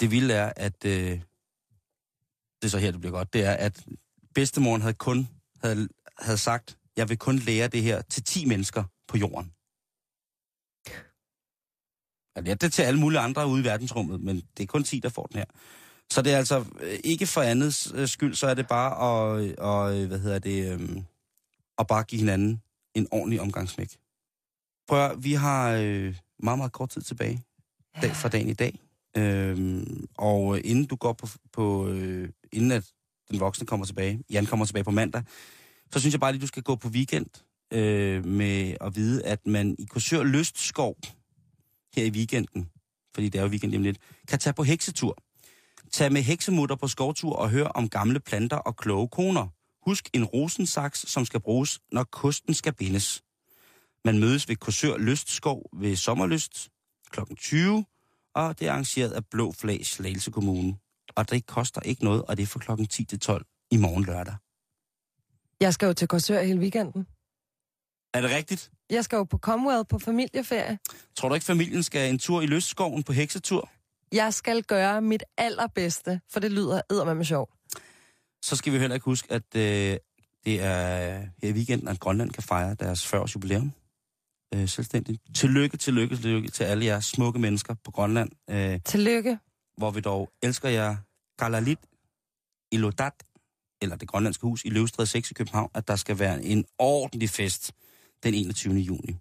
Det vilde er, at øh, det er så her, det bliver godt, det er, at bedstemoren havde kun havde, havde sagt, jeg vil kun lære det her til 10 mennesker på jorden. Jeg lærte det til alle mulige andre ude i verdensrummet, men det er kun 10, der får den her. Så det er altså øh, ikke for andets øh, skyld, så er det bare at, og, øh, hvad hedder det, øh, at bare give hinanden en ordentlig omgangsmæk. Prøv at, vi har øh, meget, meget kort tid tilbage dag fra dagen i dag. Øhm, og øh, inden du går på, på øh, inden at den voksne kommer tilbage, Jan kommer tilbage på mandag, så synes jeg bare lige, du skal gå på weekend øh, med at vide, at man i Korsør Lystskov her i weekenden, fordi det er jo weekend lige om lidt, kan tage på heksetur. Tag med heksemutter på skovtur og hør om gamle planter og kloge koner. Husk en rosensaks, som skal bruges, når kosten skal bindes. Man mødes ved Korsør Lystskov ved Sommerlyst kl. 20, og det er arrangeret af Blå Flag Slagelse Kommune. Og det koster ikke noget, og det er fra klokken 10 til 12 i morgen lørdag. Jeg skal jo til Korsør hele weekenden. Er det rigtigt? Jeg skal jo på Commonwealth på familieferie. Tror du ikke, familien skal en tur i Lystskoven på heksetur? Jeg skal gøre mit allerbedste, for det lyder med sjov. Så skal vi heller ikke huske, at øh, det er her i weekenden, at Grønland kan fejre deres 40-års jubilæum. Øh, selvstændigt. Tillykke, tillykke, tillykke til alle jer smukke mennesker på Grønland. Øh, Tillykke. hvor vi dog elsker jer Kalalit Ilodat, eller det grønlandske hus i Løvstræde 6 i København, at der skal være en ordentlig fest den 21. juni.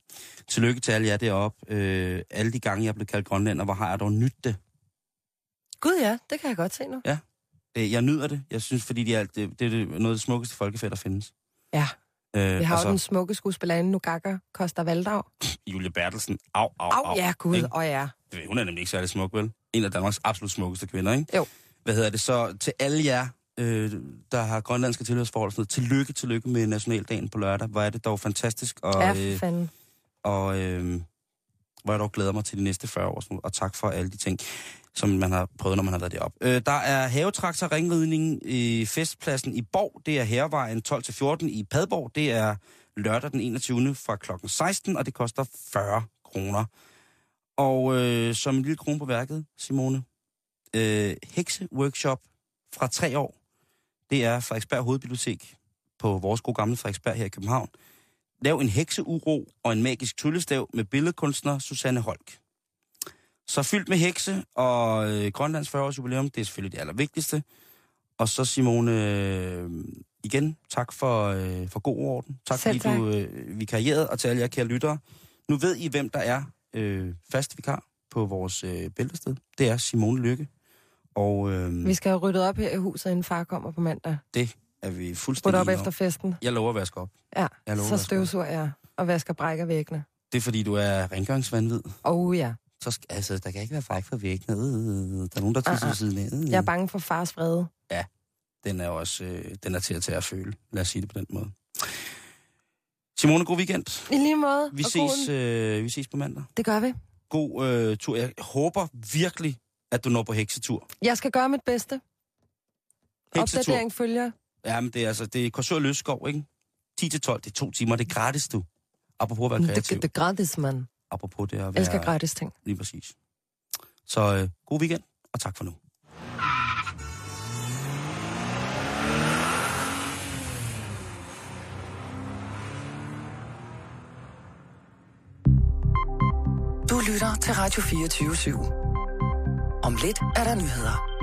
Tillykke til alle jer deroppe. Øh, alle de gange, jeg blevet kaldt grønlænder, hvor har jeg dog nyt det. Gud ja, det kan jeg godt se nu. Øh, jeg nyder det. Jeg synes, fordi de er, det, det er noget af det smukkeste folkefærd, der findes. Ja. Øh, Vi har og jo den smukke skuespillerinde Nugaka Koster Valdau. [clears throat] Julie Bertelsen. Au, au, Au, au. ja, gud, og ja. Det ved, Hun er nemlig ikke særlig smuk, vel? En af Danmarks absolut smukkeste kvinder, ikke? Jo. Hvad hedder det så? Til alle jer, øh, der har grønlandske tilhørsforhold, sådan noget, tillykke, tillykke med Nationaldagen på lørdag. Hvor er det dog fantastisk, og, Ja, øh, fanden. og øh, hvor jeg dog glæder mig til de næste 40 år, og tak for alle de ting, som man har prøvet, når man har været deroppe. Øh, der er havetraktor ringridning i festpladsen i Borg. Det er Hervejen 12-14 i Padborg. Det er lørdag den 21. fra klokken 16, og det koster 40 kroner. Og øh, som en lille krone på værket, Simone, øh, hekseworkshop fra tre år. Det er Frederiksberg Hovedbibliotek på vores gode gamle Frederiksberg her i København. Lav en hekseuro og en magisk tryllestav med billedkunstner Susanne Holk. Så fyldt med hekse og øh, Grønlands 40 års jubilæum, det er selvfølgelig det allervigtigste. Og så Simone, øh, igen, tak for, øh, for god orden. Tak Selv fordi du øh, vikarierede, og til alle jer kære lyttere. Nu ved I, hvem der er øh, fast vikar på vores øh, bæltested. Det er Simone Lykke. Og øh, Vi skal have ryddet op her i huset, inden far kommer på mandag. det er vi fuldstændig op enige efter festen. Jeg lover at vaske op. Ja, Jeg lover, så støvsuger jeg og vasker brækker væggene. Det er fordi, du er rengøringsvandvid. Oh ja. Så skal, altså, der kan ikke være fræk for væggene. Øh, der er nogen, der tisser Ah, ved ah. siden. Øh. Jeg er bange for fars vrede. Den er også øh, den er til at tage at føle. Lad os sige det på den måde. Simone, god weekend. I lige måde. Vi og ses, øh, vi ses på mandag. Det gør vi. God øh, tur. Jeg håber virkelig, at du når på heksetur. Jeg skal gøre mit bedste. Heksetur. Opdatering følger. Ja, men det er altså, det er Korsør Løsskov, ikke? 10 til 12, det er to timer, det er gratis, du. Apropos at være kreativ. det, det er gratis, mand apropos det at være... Elsker gratis ting. Lige præcis. Så øh, god weekend, og tak for nu. Du lytter til Radio 24 /7. Om lidt er der nyheder.